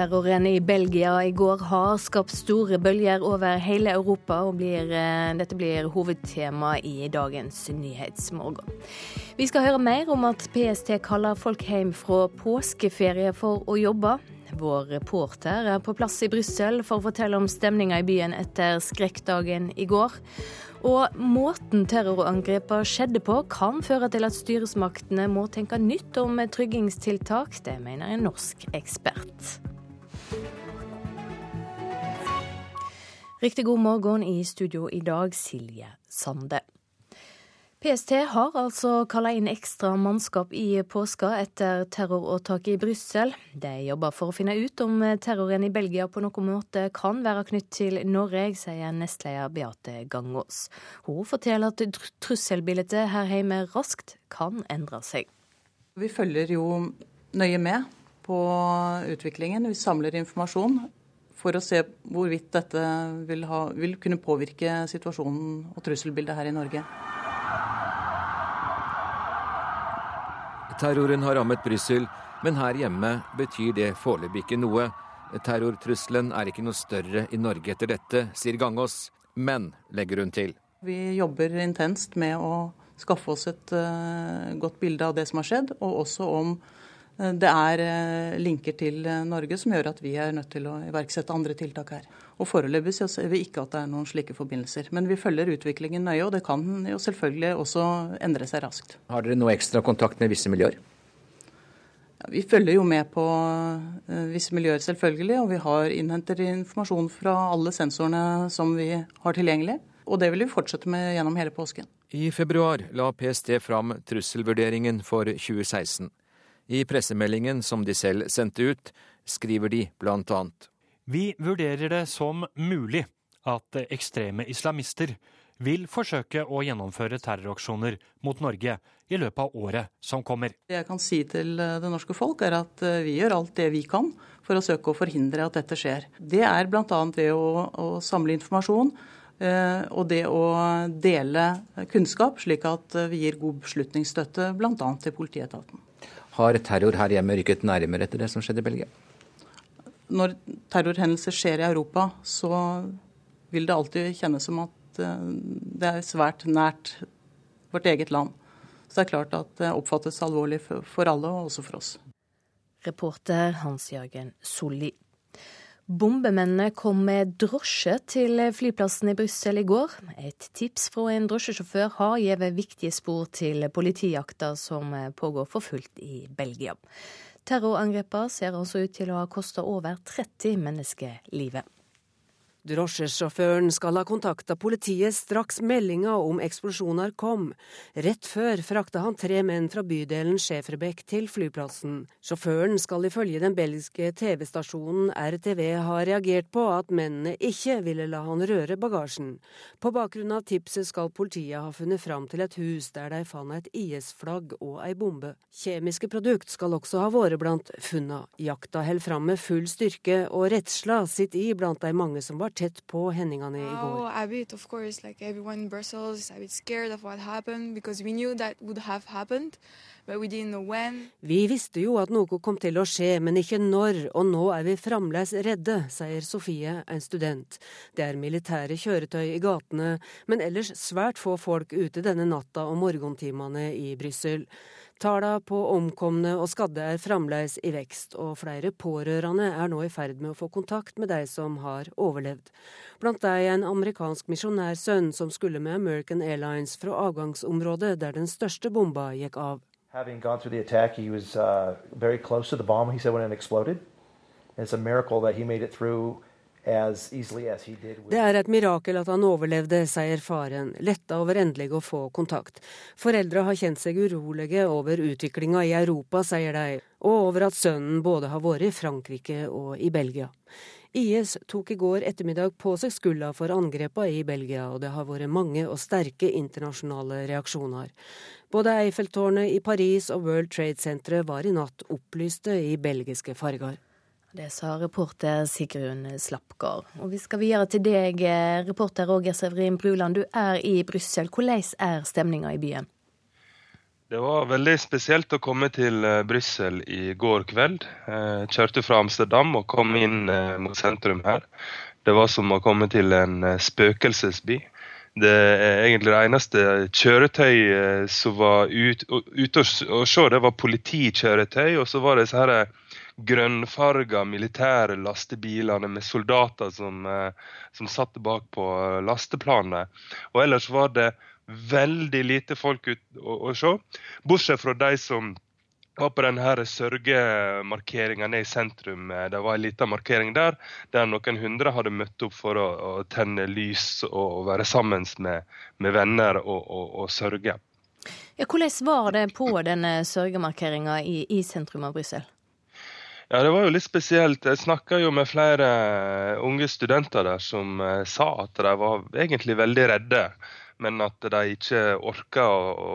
Bombterroren i Belgia i går har skapt store bølger over hele Europa, og blir, eh, dette blir hovedtema i dagens Nyhetsmorgen. Vi skal høre mer om at PST kaller folk hjem fra påskeferie for å jobbe. Vår reporter er på plass i Brussel for å fortelle om stemninga i byen etter skrekkdagen i går. Og måten terrorangrepene skjedde på, kan føre til at styresmaktene må tenke nytt om tryggingstiltak. Det mener en norsk ekspert. Riktig god morgen i studio i dag, Silje Sande. PST har altså kalla inn ekstra mannskap i påska etter terroråtaket i Brussel. De jobber for å finne ut om terroren i Belgia på noen måte kan være knytt til Norge, sier nestleder Beate Gangås. Hun forteller at trusselbildet her hjemme raskt kan endre seg. Vi følger jo nøye med på utviklingen. Vi samler informasjon for å se hvorvidt dette vil, ha, vil kunne påvirke situasjonen og trusselbildet her i Norge. Terroren har rammet Brussel, men her hjemme betyr det foreløpig ikke noe. Terrortrusselen er ikke noe større i Norge etter dette, sier Gangås. Men, legger hun til. Vi jobber intenst med å skaffe oss et uh, godt bilde av det som har skjedd, og også om det er uh, linker til Norge som gjør at vi er nødt til å iverksette andre tiltak her. Og Foreløpig ser vi ikke at det er noen slike forbindelser. Men vi følger utviklingen nøye, og det kan jo selvfølgelig også endre seg raskt. Har dere noe ekstra kontakt med visse miljøer? Ja, vi følger jo med på uh, visse miljøer, selvfølgelig. Og vi har innhenter informasjon fra alle sensorene som vi har tilgjengelig. Og det vil vi fortsette med gjennom hele påsken. I februar la PST fram trusselvurderingen for 2016. I pressemeldingen som de selv sendte ut, skriver de blant annet vi vurderer det som mulig at ekstreme islamister vil forsøke å gjennomføre terroraksjoner mot Norge i løpet av året som kommer. Det jeg kan si til eh, det norske folk, er at eh, vi gjør alt det vi kan for å søke å forhindre at dette skjer. Det er bl.a. ved å, å, samle informasjon eh, og det å dele kunnskap, slik at vi gir god beslutningsstøtte bl.a. til politietaten. Har terror her hjemme rykket nærmere etter det som skjedde i Belgia? når terrorhendelser skjer i Europa, så vil det alltid kjennes som at eh, det er svært nært vårt eget land. Så det er klart at det oppfattes alvorlig for alle, og også for oss. Reporter Hans-Jørgen Solli. Bombemennene kom med drosje til flyplassen i Brussel i går. Et tips fra en drosjesjåfør har gitt viktige spor til politijakta som pågår for fullt i Belgia. Terrorangrepene ser altså ut til å ha kosta over 30 mennesker livet. Drosjesjåføren skal ha kontakta politiet straks meldinga om eksplosjoner kom. Rett før frakta han tre menn fra bydelen Schæferbeck til flyplassen. Sjåføren skal ifølge den belgiske TV-stasjonen RTV ha reagert på at mennene ikke ville la han røre bagasjen. På bakgrunn av tipset skal politiet ha funnet fram til et hus der de fant et IS-flagg og ei bombe. Kjemiske produkt skal også ha vært blant funna. Jakta holder fram med full styrke, og redsla sitter i blant de mange som var var tett på hendelsene i går. Oh, a bit, of course, like everyone in Brussels, a bit scared of what happened because we knew that would have happened. Vi visste jo at noe kom til å skje, men ikke når, og nå er vi fremdeles redde, sier Sofie, en student. Det er militære kjøretøy i gatene, men ellers svært få folk ute denne natta og morgentimene i Brussel. Tallene på omkomne og skadde er fremdeles i vekst, og flere pårørende er nå i ferd med å få kontakt med de som har overlevd. Blant dem en amerikansk misjonærsønn som skulle med American Airlines fra avgangsområdet der den største bomba gikk av. Attack, was uh, bomb. Said det er et mirakel at han overlevde, sier faren, letta over endelig å få kontakt. Foreldre har kjent seg urolige over utviklinga i Europa, sier de, og over at sønnen både har vært i Frankrike og i Belgia. IS tok i går ettermiddag på seg skylda for angrepa i Belgia, og det har vært mange og sterke internasjonale reaksjoner. Både Eiffeltårnet i Paris og World Trade Center var i natt opplyste i belgiske farger. Det sa reporter Sigrun Slappgård. Og vi skal videre til deg, reporter Roger Severin Bruland. Du er i Brussel. Hvordan er stemninga i byen? Det var veldig spesielt å komme til eh, Brussel i går kveld. Jeg kjørte fra Amsterdam og kom inn eh, mot sentrum her. Det var som å komme til en eh, spøkelsesby. Det er egentlig det eneste kjøretøyet som var ute ut å se, det var politikjøretøy. Og så var det så her grønnfarga militære lastebilene med soldater som, som satt bak på lasteplanet. Og ellers var det veldig lite folk ut å, å se. Bortsett fra de som var på denne sørgemarkeringa nede i sentrum. Det var en liten markering der der noen hundre hadde møtt opp for å, å tenne lys og, være sammen med, med venner og, og, og, sørge. Ja, hvordan var det på denne sørgemarkeringa i, i sentrum av Brussel? Ja, Det var jo litt spesielt. Jeg snakka jo med flere unge studenter der som eh, sa at de var egentlig veldig redde men at de ikke orka å, å,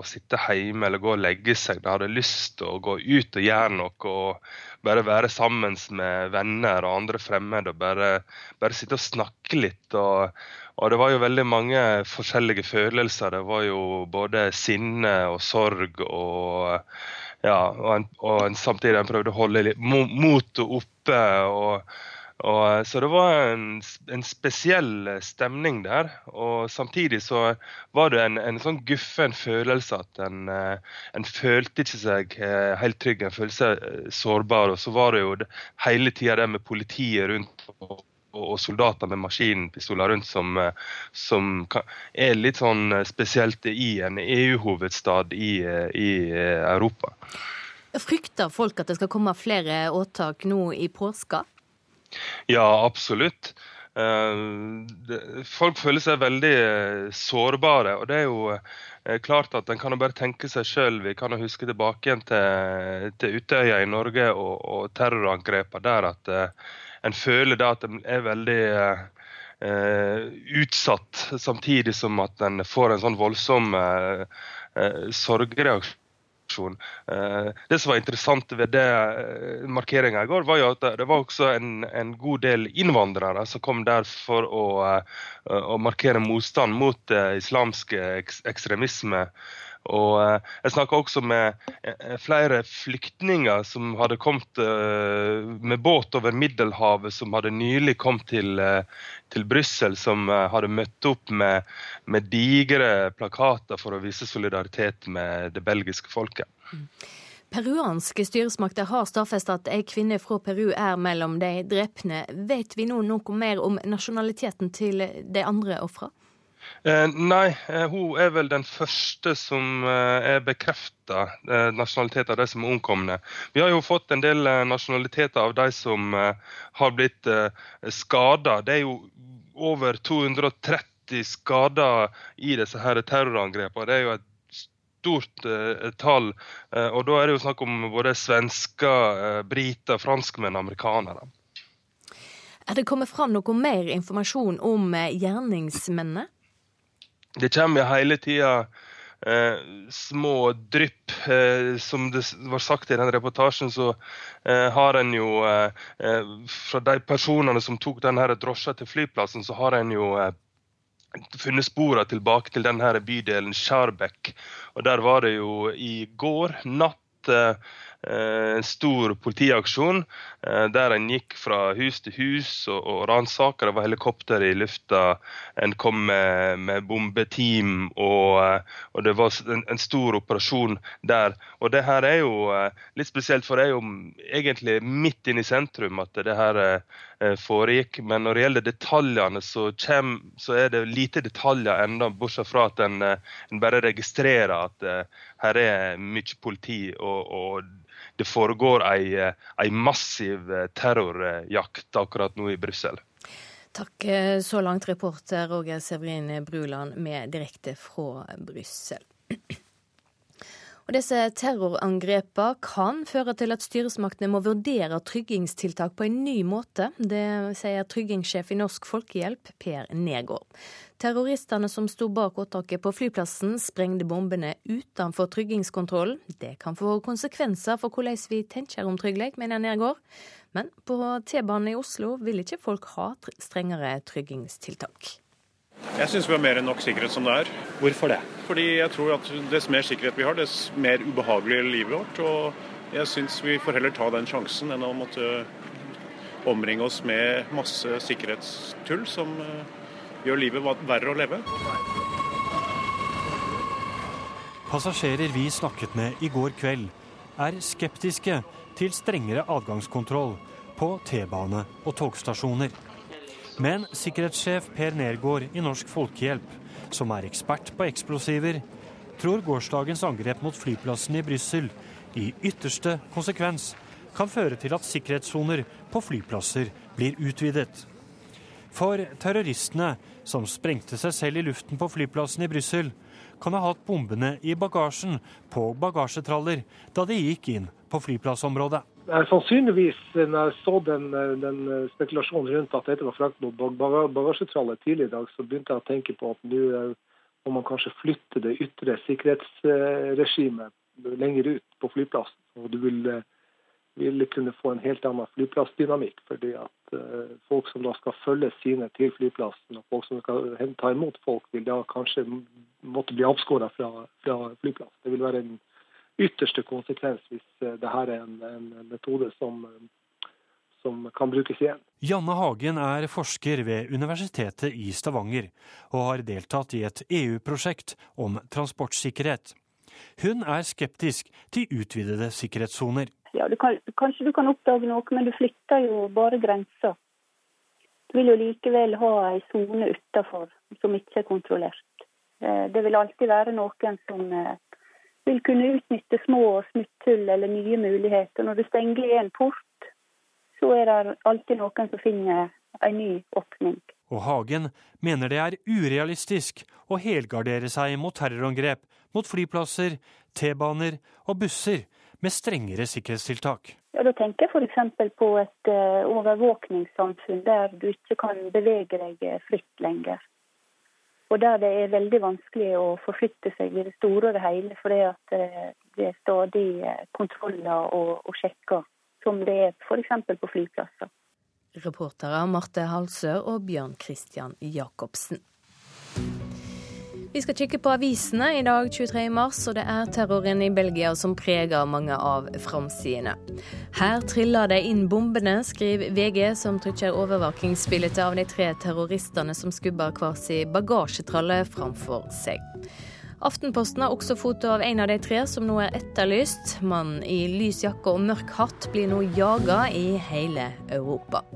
å, sitte hjemme eller gå og legge seg. De hadde lyst til å gå ut og gjøre noe og bare være sammen med venner og andre fremmede. og Bare, bare sitte og snakke litt. Og, og, det var jo veldig mange forskjellige følelser. Det var jo både sinne og sorg og ja, og, en, og en, samtidig en prøvde å holde litt motet oppe. og og, eh, så det var en, en, spesiell eh, stemning der. Og samtidig så var det en, en sånn guffen følelse at en, eh, en, følte ikke seg helt trygg, en følte seg sårbar. Og så var det jo hele tida det med politiet rundt og, og soldater med maskinpistoler rundt som, som, er litt sånn spesielt i en EU-hovedstad i, i Europa. Frykter folk at det skal komme flere åtak nå i påska? Ja, absolutt. Eh, folk føler seg veldig eh, sårbare. og det er jo eh, klart at En kan jo bare tenke seg selv, Vi kan jo huske tilbake igjen til, til Utøya i Norge og, og terrorangrepene der. At en føler da at en er veldig eh, utsatt, samtidig som at en får en sånn voldsom eh, sorgreaksjon. Eh, det som var interessant ved det eh, markeringa i går, var jo at det var også en, en god del innvandrere som kom der for å, eh, å markere motstand mot islamsk ekstremisme. Og eh, Jeg snakka også med eh, flere flyktninger som hadde kommet eh, med båt over Middelhavet, som hadde nylig kommet til, til Brussel, som hadde møtt opp med, med digre plakater for å vise solidaritet med det belgiske folket. Peruanske styresmakter har stadfestet at ei kvinne fra Peru er mellom de drepne. Vet vi nå noe mer om nasjonaliteten til de andre ofrene? Eh, nei, eh, hun er vel den første som eh, er bekrefta eh, nasjonalitet av de som er omkomne. Vi har jo fått en del eh, nasjonaliteter av de som eh, har blitt eh, skada. Det er jo over 230 skader i disse her terrorangrepene. Det er jo et stort tall. og da er det jo snakk om både svensker, briter, franskmenn amerikanere. Er det kommet fram noe mer informasjon om gjerningsmennene? Det kommer hele tida eh, små drypp. Eh, som det var sagt i den reportasjen, så eh, har en jo eh, eh, Fra de personene som tok denne drosja til flyplassen, så har en jo eh, funnet sporene tilbake til denne bydelen Skjarbekk. Og der var det jo i går natt en eh, stor politiaksjon eh, der en gikk fra hus til hus og, og ransaka. Det var helikopter i lufta. En kom med, med bombeteam, og, eh, og, det var en, en, stor operasjon der. Og det her er jo litt spesielt, for det er jo egentlig midt inne i sentrum at det her foregikk. Men når det gjelder detaljene, så, kjem, så er det lite detaljer ennå, bortsett fra at en, en bare registrerer at her er mye politi. og, og det foregår ei, eh, ei massiv eh, terrorjakt akkurat nå i Brussel. Takk eh, så langt, reporter Roger Severin Bruland med direkte fra Brussel. Og disse terrorangrepene kan føre til at styresmaktene må vurdere tryggingstiltak på en ny måte. Det sier tryggingssjef i Norsk Folkehjelp, Per Negård. Terroristene som sto bak åtaket på flyplassen, sprengte bombene utenfor tryggingskontrollen. Det kan få konsekvenser for hvordan vi tenker om trygghet, mener Nergård. Men på T-banen i Oslo vil ikke folk ha strengere tryggingstiltak. Jeg syns vi har mer enn nok sikkerhet som det er. Hvorfor det? Fordi jeg tror at dess mer sikkerhet vi har, dess mer ubehagelig er livet vårt. Og jeg syns vi får heller ta den sjansen enn å måtte omringe oss med masse sikkerhetstull som eh, gjør livet verre å leve. Passasjerer vi snakket med i går kveld, er skeptiske til strengere adgangskontroll på T-bane og togstasjoner. Men sikkerhetssjef Per Nergård i Norsk Folkehjelp, som er ekspert på eksplosiver, tror gårsdagens angrep mot flyplassen i Brussel i ytterste konsekvens kan føre til at sikkerhetssoner på flyplasser blir utvidet. For terroristene som sprengte seg selv i luften på flyplassen i Brussel, kan ha hatt bombene i bagasjen på bagasjetraller da de gikk inn på flyplassområdet. Sannsynligvis, når jeg så den, den spekulasjonen rundt at dette var frakt mot bagasjetrallet tidligere i dag, så begynte jeg å tenke på at nå eh, må man kanskje flytte det ytre sikkerhetsregimet lenger ut på flyplassen. Og du vil, eh, vil kunne få en helt annen flyplassdynamikk. fordi at folk som da skal følge sine til flyplassen, og folk som skal ta imot folk, vil da kanskje måtte bli avskåret fra, fra flyplass. Det vil være en ytterste konsekvens hvis dette det her er en, en metode som, som kan brukes igjen. Janne Hagen er forsker ved Universitetet i Stavanger, og har deltatt i et EU-prosjekt om transportsikkerhet. Hun er skeptisk til utvidede sikkerhetssoner. Ja, du kan, kanskje du kan oppdage noe, men du flytter jo bare grensa. Du vil jo likevel ha ei sone utafor som ikke er kontrollert. Eh, det vil alltid være noen som eh, vil kunne utnytte små smutthull eller nye muligheter. Når du stenger en port, så er det alltid noen som finner en ny åpning. Og Hagen mener det er urealistisk å helgardere seg mot terrorangrep mot flyplasser, T-baner og busser med strengere sikkerhetstiltak. Ja, Da tenker jeg f.eks. på et uh, overvåkningssamfunn der du ikke kan bevege deg eh, fritt lenger. Og der det er veldig vanskelig å forflytte seg i det store og det hele, fordi at uh, det er stadig kontroller og, og sjekker, som det er f.eks. på flyplasser. Reportere Marte Halsør og Bjørn Christian Jacobsen. Vi skal kikke på avisene i dag 23. mars, og det er terroren i Belgia som preger mange av framsidene. Her triller de inn bombene, skriver VG, som trykker overvåkingsbildet av de tre terroristene som skubber hver sin bagasjetralle framfor seg. Aftenposten har også foto av en av de tre som nå er etterlyst. Mannen i lys jakke og mørk hatt blir nå jaga i hele Europa.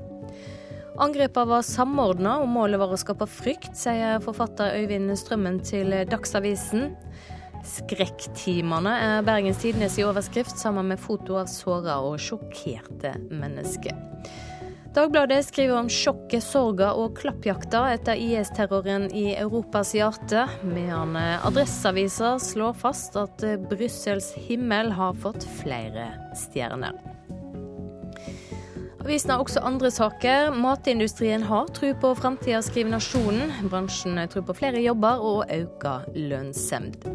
Angrepene var samordna, og målet var å skape frykt, sier forfatter Øyvind Strømmen til Dagsavisen. Skrekktimene er Bergens Tidenes i overskrift, sammen med foto av såra og sjokkerte mennesker. Dagbladet skriver om sjokket, sorga og klappjakta etter IS-terroren i Europas hjerte, medan Adresseavisa slår fast at Brussels himmel har fått flere stjerner. Avisen har også andre saker. Matindustrien har tro på framtida, skriver Nasjonen. Bransjen tror på flere jobber og økt lønnsomhet.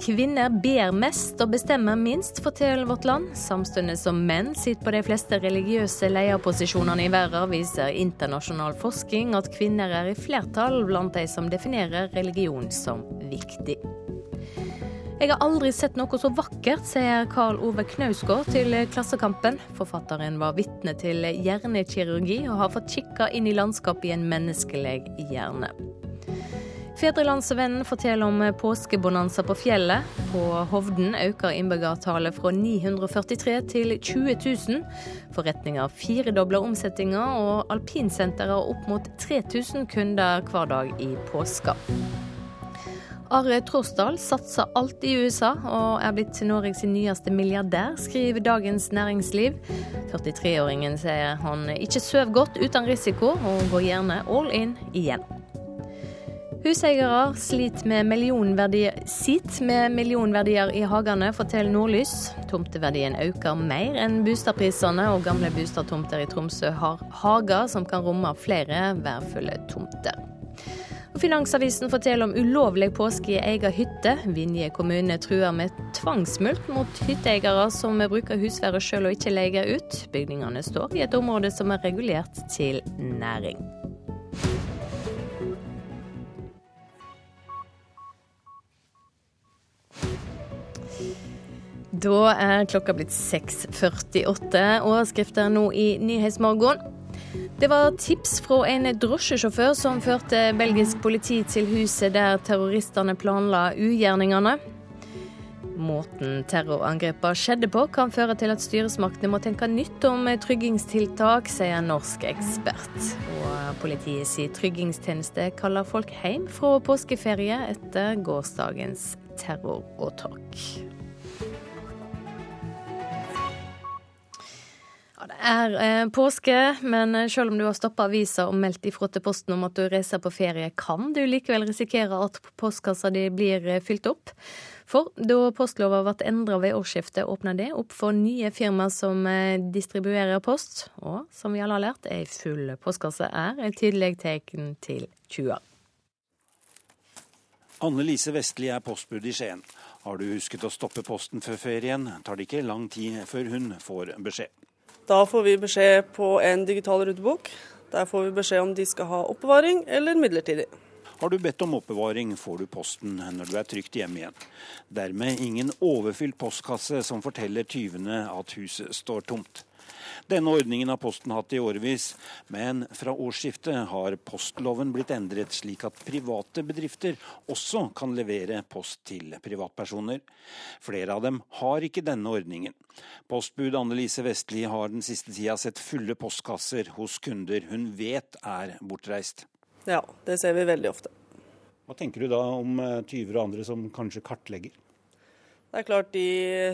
Kvinner ber mest og bestemmer minst, forteller Vårt Land. Samtidig som menn sitter på de fleste religiøse lederposisjonene i verden, viser internasjonal forskning at kvinner er i flertall blant de som definerer religion som viktig. Jeg har aldri sett noe så vakkert, sier Karl Ove Knausgård til Klassekampen. Forfatteren var vitne til hjernekirurgi og har fått kikka inn i landskapet i en menneskelig hjerne. Fedrelandsvennen forteller om påskebonanza på fjellet. På Hovden øker innbyggertallet fra 943 til 20 000. Forretninga firedobler omsetninga, og alpinsenteret har opp mot 3000 kunder hver dag i påska. Are Trosdal satser alt i USA og er blitt Norges nyeste milliardær, skriver Dagens Næringsliv. 43-åringen sier han ikke sover godt uten risiko, og går gjerne all in igjen. Huseiere sliter med millionverdier, sitt med millionverdier i hagene, forteller Nordlys. Tomteverdien øker mer enn boligprisene, og gamle boligtomter i Tromsø har hager som kan romme flere værfulle tomter. Finansavisen forteller om ulovlig påske i egen hytte. Vinje kommune truer med tvangsmulkt mot hytteeiere som bruker husværet selv og ikke leier ut. Bygningene står i et område som er regulert til næring. Da er klokka blitt 6.48. Overskrifter nå i Nyhetsmorgon. Det var tips fra en drosjesjåfør som førte belgisk politi til huset der terroristene planla ugjerningene. Måten terrorangrepene skjedde på, kan føre til at styresmaktene må tenke nytt om tryggingstiltak, sier en norsk ekspert. Og politiets tryggingstjeneste kaller folk hjem fra påskeferie etter gårsdagens terroråtak. Er eh, påske, men selv om du har stoppa avisa og meldt ifra til Posten om at du reiser på ferie, kan du likevel risikere at postkassa di blir eh, fylt opp. For da postlova ble endra ved årsskiftet, åpna det opp for nye firmaer som eh, distribuerer post. Og som vi alle har lært, ei full postkasse er et tydelig tegn til 20. Anne Lise Vestli er postbud i Skien. Har du husket å stoppe posten før ferien, tar det ikke lang tid før hun får beskjed. Da får vi beskjed på en digital rutebok. Der får vi beskjed om de skal ha oppbevaring eller midlertidig. Har du bedt om oppbevaring, får du posten når du er trygt hjemme igjen. Dermed ingen overfylt postkasse som forteller tyvene at huset står tomt. Denne ordningen har Posten hatt i årevis, men fra årsskiftet har postloven blitt endret slik at private bedrifter også kan levere post til privatpersoner. Flere av dem har ikke denne ordningen. Postbud Annelise Vestli har den siste tida sett fulle postkasser hos kunder hun vet er bortreist. Ja, det ser vi veldig ofte. Hva tenker du da om eh, tyver og andre som kanskje kartlegger? Det er klart de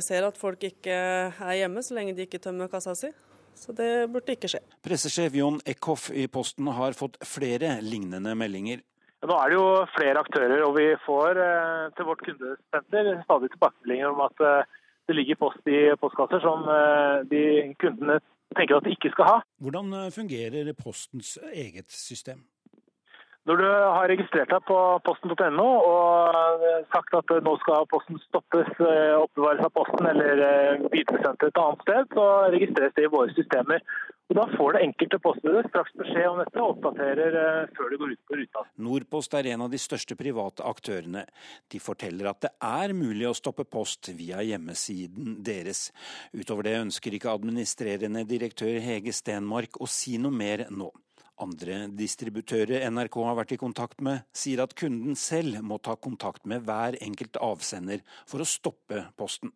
ser at folk ikke er hjemme så lenge de ikke tømmer kassa si. Så det burde ikke skje. Pressesjef Jon Eckhoff i Posten har fått flere lignende meldinger. Nå er det jo flere aktører, og vi får eh, til vårt kundesenter stadig tilbakemeldinger om at eh, det ligger post i postkasser som eh, de kundene tenker at de ikke skal ha. Hvordan fungerer Postens eget system? Når du har registrert deg på posten.no og sagt at nå skal posten stoppes, eh, oppbevares av posten eller eh, videresendt et annet sted, så registreres det i våre systemer. Og Da får det enkelte postbudet straks beskjed om dette og oppdaterer eh, før det går ut på ruta. Nordpost er en av de største private aktørene. De forteller at det er mulig å stoppe post via hjemmesiden deres. Utover det ønsker ikke administrerende direktør Hege Stenmark å si noe mer nå. Andre distributører NRK har vært i kontakt med, sier at kunden selv må ta kontakt med hver enkelt avsender for å stoppe posten.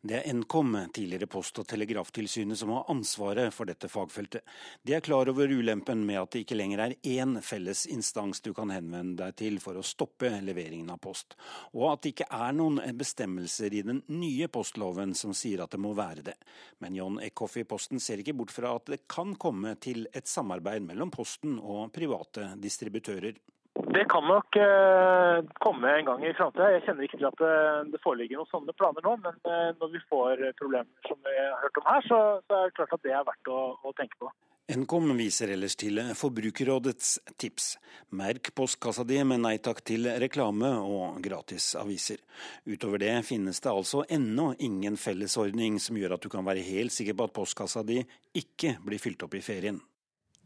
Det er Nkom, tidligere Post- og telegraftilsynet, som har ansvaret for dette fagfeltet. De er klar over ulempen med at det ikke lenger er én felles instans du kan henvende deg til for å stoppe leveringen av post, og at det ikke er noen bestemmelser i den nye postloven som sier at det må være det. Men John Eckhoff i Posten ser ikke bort fra at det kan komme til et samarbeid mellom Posten og private distributører. Det kan nok eh, komme en gang i framtida. Jeg kjenner ikke til at det, det foreligger noen sånne planer nå. Men eh, når vi får problemer som vi har hørt om her, så, så er det klart at det er verdt å, å tenke på. Nkom viser ellers til Forbrukerrådets tips. Merk postkassa di med nei takk til reklame og gratis aviser. Utover det finnes det altså ennå ingen fellesordning som gjør at du kan være helt sikker på at postkassa di ikke blir fylt opp i ferien.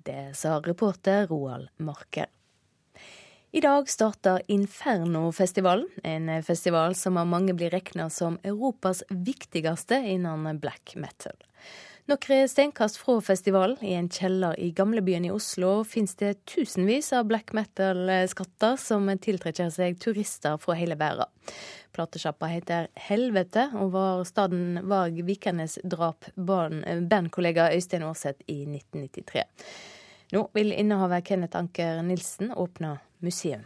Det sa reporter Roald Marker. I dag starter Infernofestivalen, en festival som av mange blir regna som Europas viktigste innen black metal. Noen steinkast fra festivalen, i en kjeller i gamlebyen i Oslo, finnes det tusenvis av black metal-skatter som tiltrekker seg turister fra hele verden. Platesjappa heter Helvete, og var staden Varg Vikernes drap bandkollega Øystein Aarseth i 1993. Nå vil innehaver Kenneth Anker Nilsen åpne museum.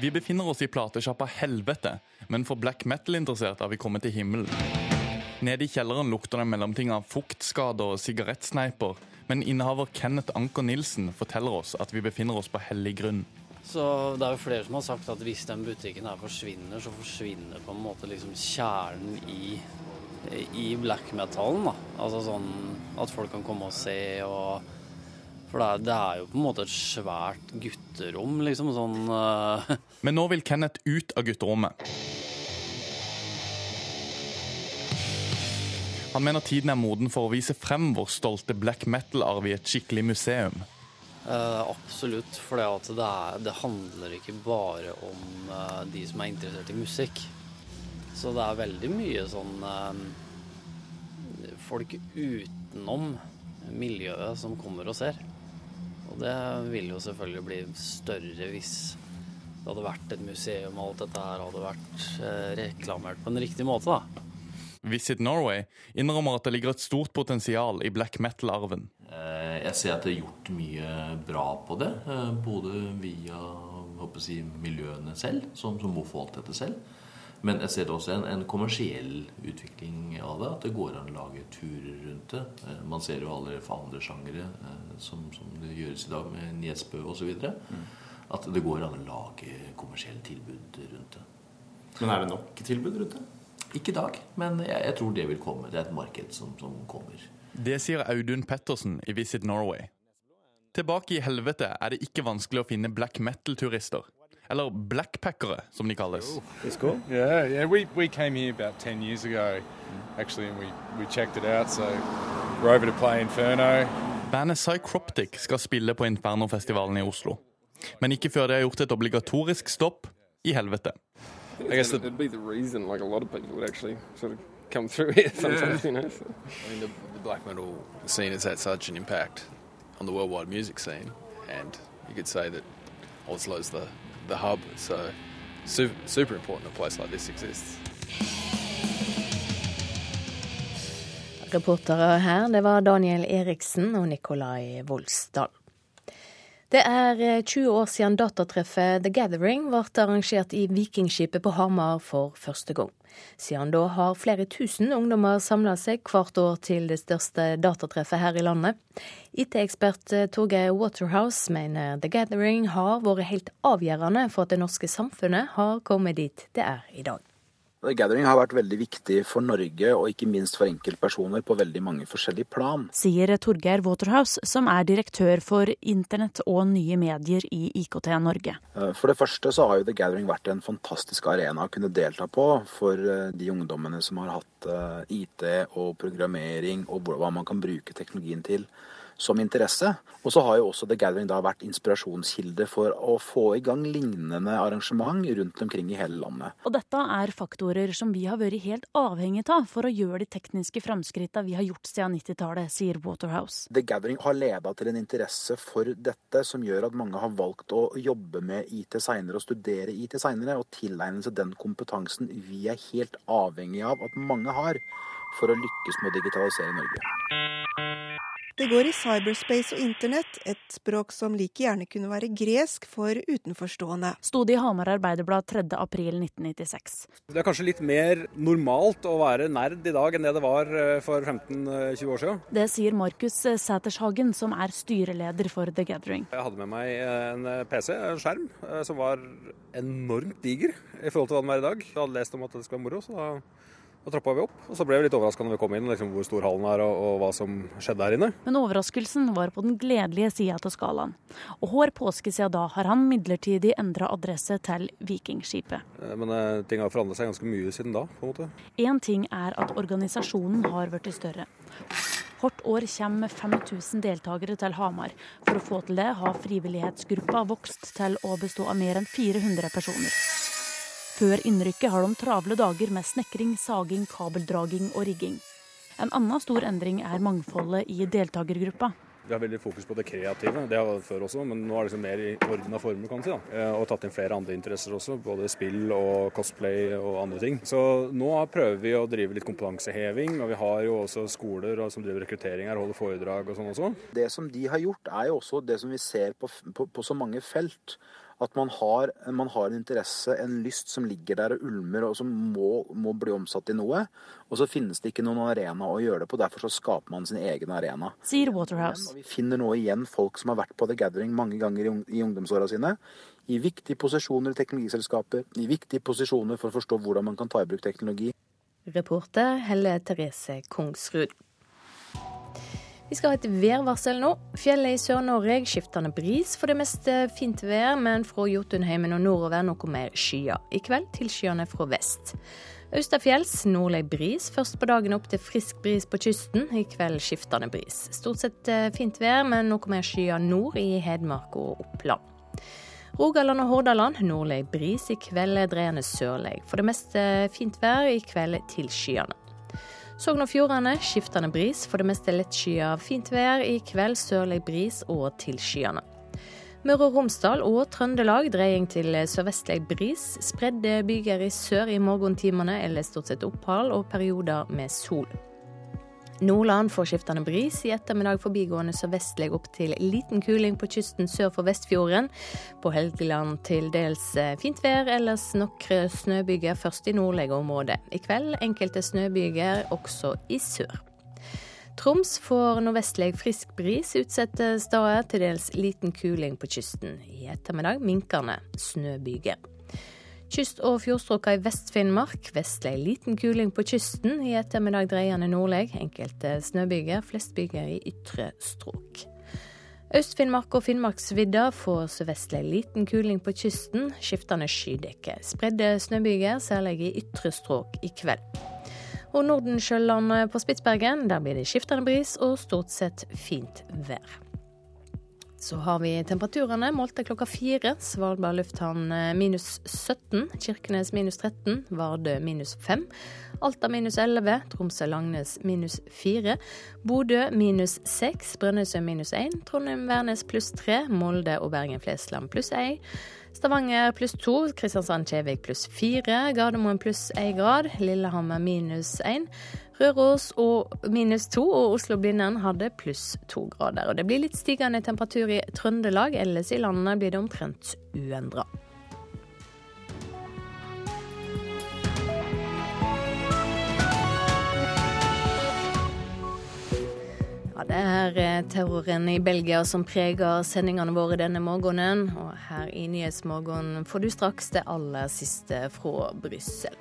Vi befinner oss i platesjappa Helvete, men for black metal-interesserte har vi kommet til himmelen. Nede i kjelleren lukter det mellomting av fuktskader og sigarettsneiper, men innehaver Kenneth Anker Nilsen forteller oss at vi befinner oss på hellig grunn. Så Det er jo flere som har sagt at hvis den butikken her forsvinner, så forsvinner på en måte liksom kjernen i i black metalen. da. Altså sånn at folk kan komme og se og For det er, det er jo på en måte et svært gutterom, liksom. Sånn uh... Men nå vil Kenneth ut av gutterommet. Han mener tiden er moden for å vise frem vår stolte black metal-arv i et skikkelig museum. Eh, absolutt, for det, det, handler ikke bare om uh, de som er interessert i musikk. Så det er veldig mye sånn uh, folk utenom miljøet som kommer og ser. Og det vil jo selvfølgelig bli større hvis det hadde vært et museum og alt dette her hadde vært reklamert på en riktig måte, da. Visit Norway innrømmer at det ligger et stort potensial i black metal-arven. Eh, jeg ser at det er gjort mye bra på det, eh, både via si, miljøene selv, som, som må få alt dette selv. Men jeg ser også en, en, kommersiell utvikling av det. At det går an å lage turer rundt det. Man ser jo allerede for andre sjangere, som, som, det gjøres i dag med Niesbø osv. Mm at det går an å lage kommersielle tilbud rundt det. Men er det nok tilbud rundt det? Ikke i dag, men jeg, jeg, tror det vil komme. Det er et marked som, som kommer. Det sier Audun Pettersen i Visit Norway. Tilbake i helvete er det ikke vanskelig å finne black metal-turister. Eller blackpackere, som de kalles. Cool. Yeah, yeah. We, we came here about 10 years ago, actually, and we, we checked it out. So we're over to play Inferno. Bandet Psychroptic skal spille på Inferno-festivalen i Oslo. Men ikke før de har gjort et obligatorisk stopp i helvete. I guess it'd be the reason like a lot of people would actually sort of come through here sometimes, yeah. you know. So. I mean, the black metal scene has had such an impact on the worldwide music scene, and you could say that Oslo's the the hub. So super, super important a place like this exists. Reportere her, det var Daniel Eriksen og Nikolai Volsdal. Det er 20 eh, år siden datatreffet The Gathering ble arrangert i Vikingskipet på Hamar for første gang. Siden da har flere tusen ungdommer samla seg hvert år til det største datatreffet her i landet. IT-ekspert eh, Torgeir Waterhouse mener The Gathering har vært helt avgjørende for at det norske samfunnet har kommet dit det er i dag. The Gathering har vært veldig viktig for Norge, og ikke minst for enkeltpersoner på veldig mange forskjellige plan. Sier Torgeir Waterhouse, som er direktør for internett og nye medier i IKT Norge. Eh, for det første så har jo The Gathering vært en fantastisk arena å kunne delta på for eh, de ungdommene som har hatt eh, IT og programmering og hva man kan bruke teknologien til som interesse. Og så har jo også The Gathering da vært inspirasjonskilde for å få i gang lignende arrangement rundt omkring i hele landet. Og dette er faktorer som vi har vært helt avhengig av for å gjøre de tekniske framskrittene vi har gjort siden 90-tallet, sier Waterhouse. The Gathering har leda til en interesse for dette som gjør at mange har valgt å jobbe med IT seinere og studere IT seinere, og tilegne seg den kompetansen vi er helt avhengig av at mange har for å lykkes med å digitalisere Norge. Det går i cyberspace og internett, et språk som like gjerne kunne være gresk for utenforstående. Sto det i Hamar Arbeiderblad 3.4.1996. Det er kanskje litt mer normalt å være nerd i dag enn det det var eh, for 15-20 år siden. Det sier Markus eh, Sætershagen, som er styreleder for The Gathering. Jeg hadde med meg en eh, PC, en skjerm, som var enormt diger i forhold til hva den er i dag. Jeg hadde lest om at det skulle være moro, så da da trappa vi opp, og så ble vi litt overraska når vi kom inn, liksom, hvor stor hallen er og, og, hva som skjedde her inne. Men overraskelsen var på den gledelige sida av skalaen. Og hver påske siden da har han midlertidig endra adresse til Vikingskipet. Eh, men eh, ting har forandret seg ganske mye siden da, på en måte. Én ting er at organisasjonen har blitt større. Hvert år kommer 5000 deltakere til Hamar. For å få til det har frivillighetsgruppa vokst til å bestå av mer enn 400 personer. Før innrykket har de travle dager med snekring, saging, kabeldraging og rigging. En annen stor endring er mangfoldet i deltakergruppa. Vi har veldig fokus på det kreative, det har vi før også, men nå er det liksom mer i ordna former. kan si da. Eh, og tatt inn flere andre interesser også, både spill og cosplay og andre ting. Så nå prøver vi å drive litt kompetanseheving, og vi har jo også skoler som driver rekruttering her, holder foredrag og sånn også. Det som de har gjort, er jo også det som vi ser på, på, på så mange felt. At man har, man har, en interesse, en lyst som ligger der og ulmer, og som må, må, bli omsatt i noe. Og så finnes det ikke noen arena å gjøre det på. Derfor så skaper man sin egen arena. Sier Waterhouse. Men, vi finner nå igjen folk som har vært på The Gathering mange ganger i, i ungdomsåra sine. I viktige posisjoner i teknologiselskaper, i viktige posisjoner for å forstå hvordan man kan ta i bruk teknologi. Reporter Helle Therese Kongsrud. Vi skal ha et værvarsel nå. Fjellet i Sør-Norge skiftende bris. For det meste fint vær, men fra Jotunheimen og nordover noe mer skyer. I kveld tilskyende fra vest. Austafjells nordlig bris. Først på dagen opp til frisk bris på kysten. I kveld skiftende bris. Stort sett eh, fint vær, men noe mer skyer nord i Hedmark og Oppland. Rogaland og Hordaland nordlig bris. I kveld dreiende sørlig. For det meste fint vær, i kveld tilskyende. Sogn og Fjordane skiftende bris. For det meste lettskyet fint vær. I kveld sørlig bris og tilskyende. Møre og Romsdal og Trøndelag dreying til sørvestlig bris. Spredde byger i sør i morgentimene eller stort sett opphold og perioder med sol. Nordland får skiftende bris. I ettermiddag forbigående sørvestlig opp til liten kuling på kysten sør for Vestfjorden. På Helgeland til dels eh, fint vær, ellers noen snøbyger først i nordlige områder. I kveld enkelte snøbyger også i sør. Troms får nordvestlig frisk bris utsatte steder, til dels liten kuling på kysten. I ettermiddag minkende snøbyger. Kyst- og fjordstrøka i Vest-Finnmark vestlig liten kuling på kysten. I ettermiddag dreiende nordlig, enkelte snøbyger, flest byger i ytre strøk. Øst-Finnmark og Finnmarksvidda får sørvestlig liten kuling på kysten, skiftende skydekke. Spredde snøbyger, særlig i ytre strøk i kveld. Og Nordensjøland på Spitsbergen, der blir det skiftende bris og stort sett fint vær. Så har vi temperaturene målte klokka fire. Svalbard lufthavn eh, minus 17. Kirkenes minus 13. Vardø minus 5. Alta minus 11. Tromsø-Langnes minus 4. Bodø minus 6. Brønnøysund minus 1. Trondheim-Værnes pluss 3. Molde og Bergen-Flesland pluss 1. Stavanger pluss to, Kristiansand-Kjevik pluss fire, Gardermoen pluss én grad, Lillehammer minus én. Røros minus to, og Oslo-Blindern hadde pluss to grader. Og det blir litt stigende temperatur i Trøndelag, ellers i landet blir det omtrent uendra. Ja, Det er eh, terroren i Belgia som preger sendingene våre denne morgenen. Og her i Nyhetsmorgen får du straks det aller siste fra Brussel.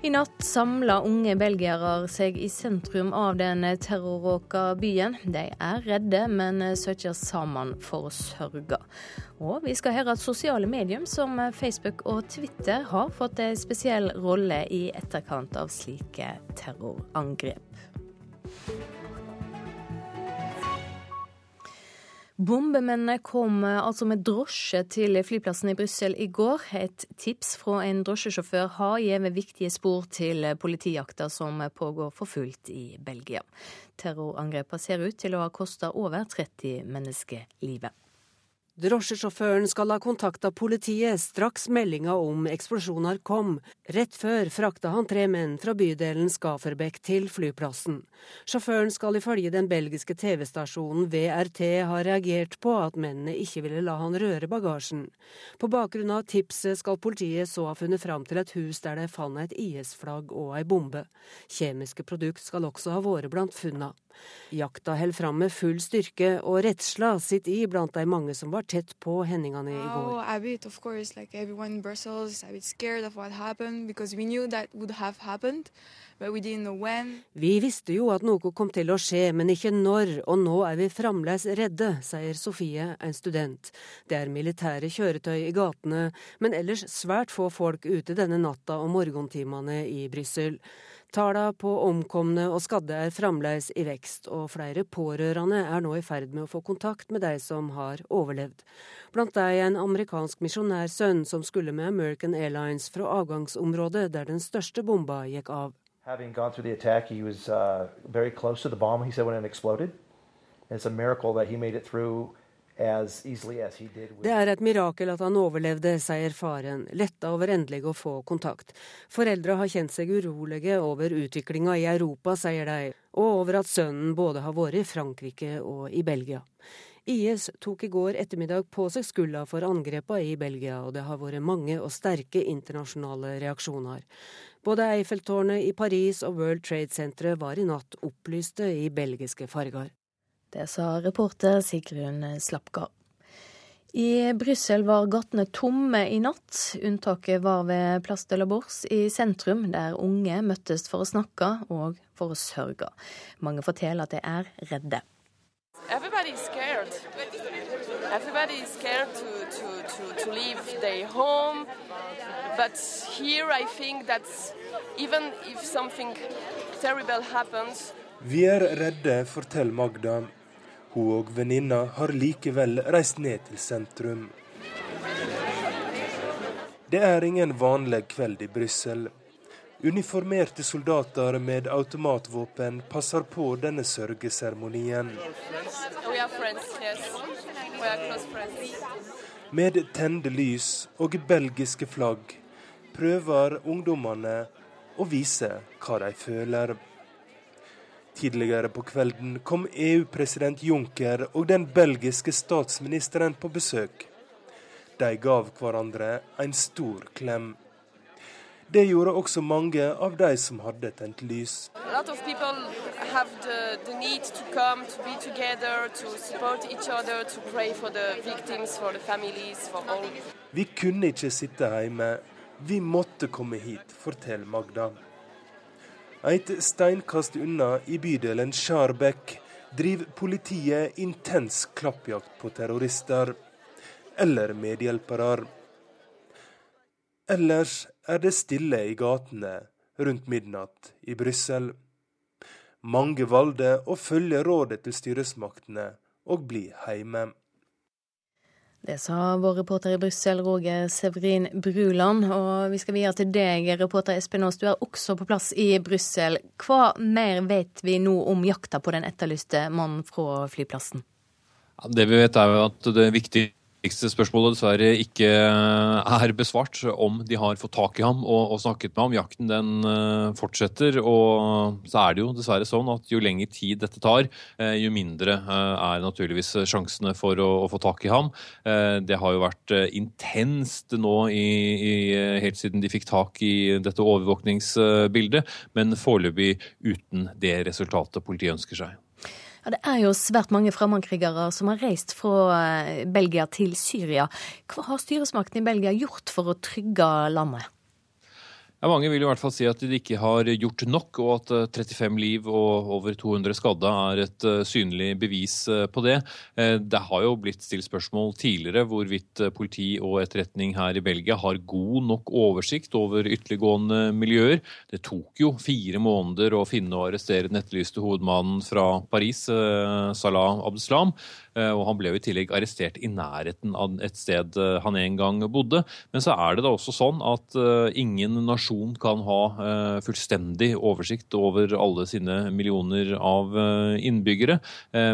I natt samla unge belgiere seg i sentrum av den terrorråka byen. De er redde, men søker sammen for å sørge. Og vi skal høre at sosiale medier som Facebook og Twitter har fått en spesiell rolle i etterkant av slike terrorangrep. Bombemennene kom eh, altså med drosje til flyplassen i Brussel i går. Et tips fra en drosjesjåfør har gitt viktige spor til politijakta som pågår for fullt i Belgia. Terrorangrepene ser ut til å ha kosta over 30 mennesker livet. Drosjesjåføren skal ha kontakta politiet straks meldinga om eksplosjoner kom. Rett før frakta han tre menn fra bydelen Skaferbekk til flyplassen. Sjåføren skal ifølge den belgiske TV-stasjonen VRT ha reagert på at mennene ikke ville la han røre bagasjen. På bakgrunn av tipset skal politiet så ha funnet fram til et hus der de fant et IS-flagg og ei bombe. Kjemiske produkt skal også ha vært blant funna. Jakta holder fram med full styrke, og redsla sitter i blant de mange som var tett på hendelsene i går. Oh, a bit, of course, like everyone in Brussels, a bit scared of what happened because we knew that would have happened. Vi visste jo at noe kom til å skje, men ikke når, og nå er vi fremdeles redde, sier Sofie, en student. Det er militære kjøretøy i gatene, men ellers svært få folk ute denne natta og morgentimene i Brussel. Tallene på omkomne og skadde er fremdeles i vekst, og flere pårørende er nå i ferd med å få kontakt med de som har overlevd. Blant dem en amerikansk misjonærsønn som skulle med American Airlines fra avgangsområdet der den største bomba gikk av. Attack, was uh, bomb, said, it exploded. It's a miracle that he made it through det er et mirakel at han overlevde, sier faren, letta over endelig å få kontakt. Foreldra har kjent seg urolige over utviklinga i Europa, sier de, og over at sønnen både har vært i Frankrike og i Belgia. IS tok i går ettermiddag på seg skylda for angrepa i Belgia, og det har vært mange og sterke internasjonale reaksjoner. Både Eiffeltårnet i Paris og World Trade Center var i natt opplyste i belgiske farger. Det sa reporter Sigrun Slapgard. I Brussel var gatene tomme i natt. Unntaket var ved Place de la Bourse i sentrum, der unge møttes for å snakke og for å sørge. Mange forteller at de er redde. Scared. Everybody is scared to, to, to, to leave their home. But here I think that even if something terrible happens, Vi er redde, forteller Magda. Hun og venninna har likevel reist ned til sentrum. Det er ingen vanlig kveld i Brussel. Uniformerte soldater med automatvåpen passer på denne sørgeseremonien. Med tente lys og belgiske flagg prøver ungdommene å vise hva de føler. Tidligere på kvelden kom EU-president Juncker og den belgiske statsministeren på besøk. De gav hverandre en stor klem. Det gjorde også mange av de som hadde tent lys. Have the, the to come, to together, to other, victims, families. Vi kunne ikke sitte hjemme. Vi måtte komme hit, forteller Magda. Et steinkast unna i bydelen Skjarbekk driver politiet intens klappjakt på terrorister eller medhjelpere. Ellers er det stille i gatene rundt midnatt i Brussel. Mange valgte å følge rådet til styresmaktene og bli hjemme. Det sa vår reporter i Brussel, Roger Severin Bruland. Og vi skal videre til deg, reporter Espen Aas. Du er også på plass i Brussel. Hva mer vet vi nå om jakta på den etterlyste mannen fra flyplassen? Det vi vet er jo at det er viktig viktigste spørsmålet dessverre ikke er besvart, om de har fått tak i ham og, og snakket med ham. Jakten den uh, fortsetter, og så er det jo dessverre sånn at jo lengre tid dette tar, uh, jo mindre er naturligvis sjansene for å, å få tak i ham. det har jo vært intenst nå i, i, helt siden de fikk tak i dette overvåkningsbildet, men foreløpig uten det resultatet politiet ønsker seg. Ja, Det er jo svært mange fremmedkrigere som har reist fra Belgia til Syria. Hva har styresmakten i Belgia gjort for å trygge landet? Ja, mange vil i hvert fall si at de ikke har gjort nok, og at 35 liv og over 200 skadde er et synlig bevis på det. Det har jo blitt stilt spørsmål tidligere hvorvidt politi og etterretning her i Belgia har god nok oversikt over ytterliggående miljøer. Det tok jo fire måneder å finne og arrestere den etterlyste hovedmannen fra Paris, Salah Abdeslam. Og han ble jo i tillegg arrestert i nærheten av et sted han en gang bodde. Men så er det da også sånn at ingen nasjon kan ha fullstendig oversikt over alle sine millioner av innbyggere.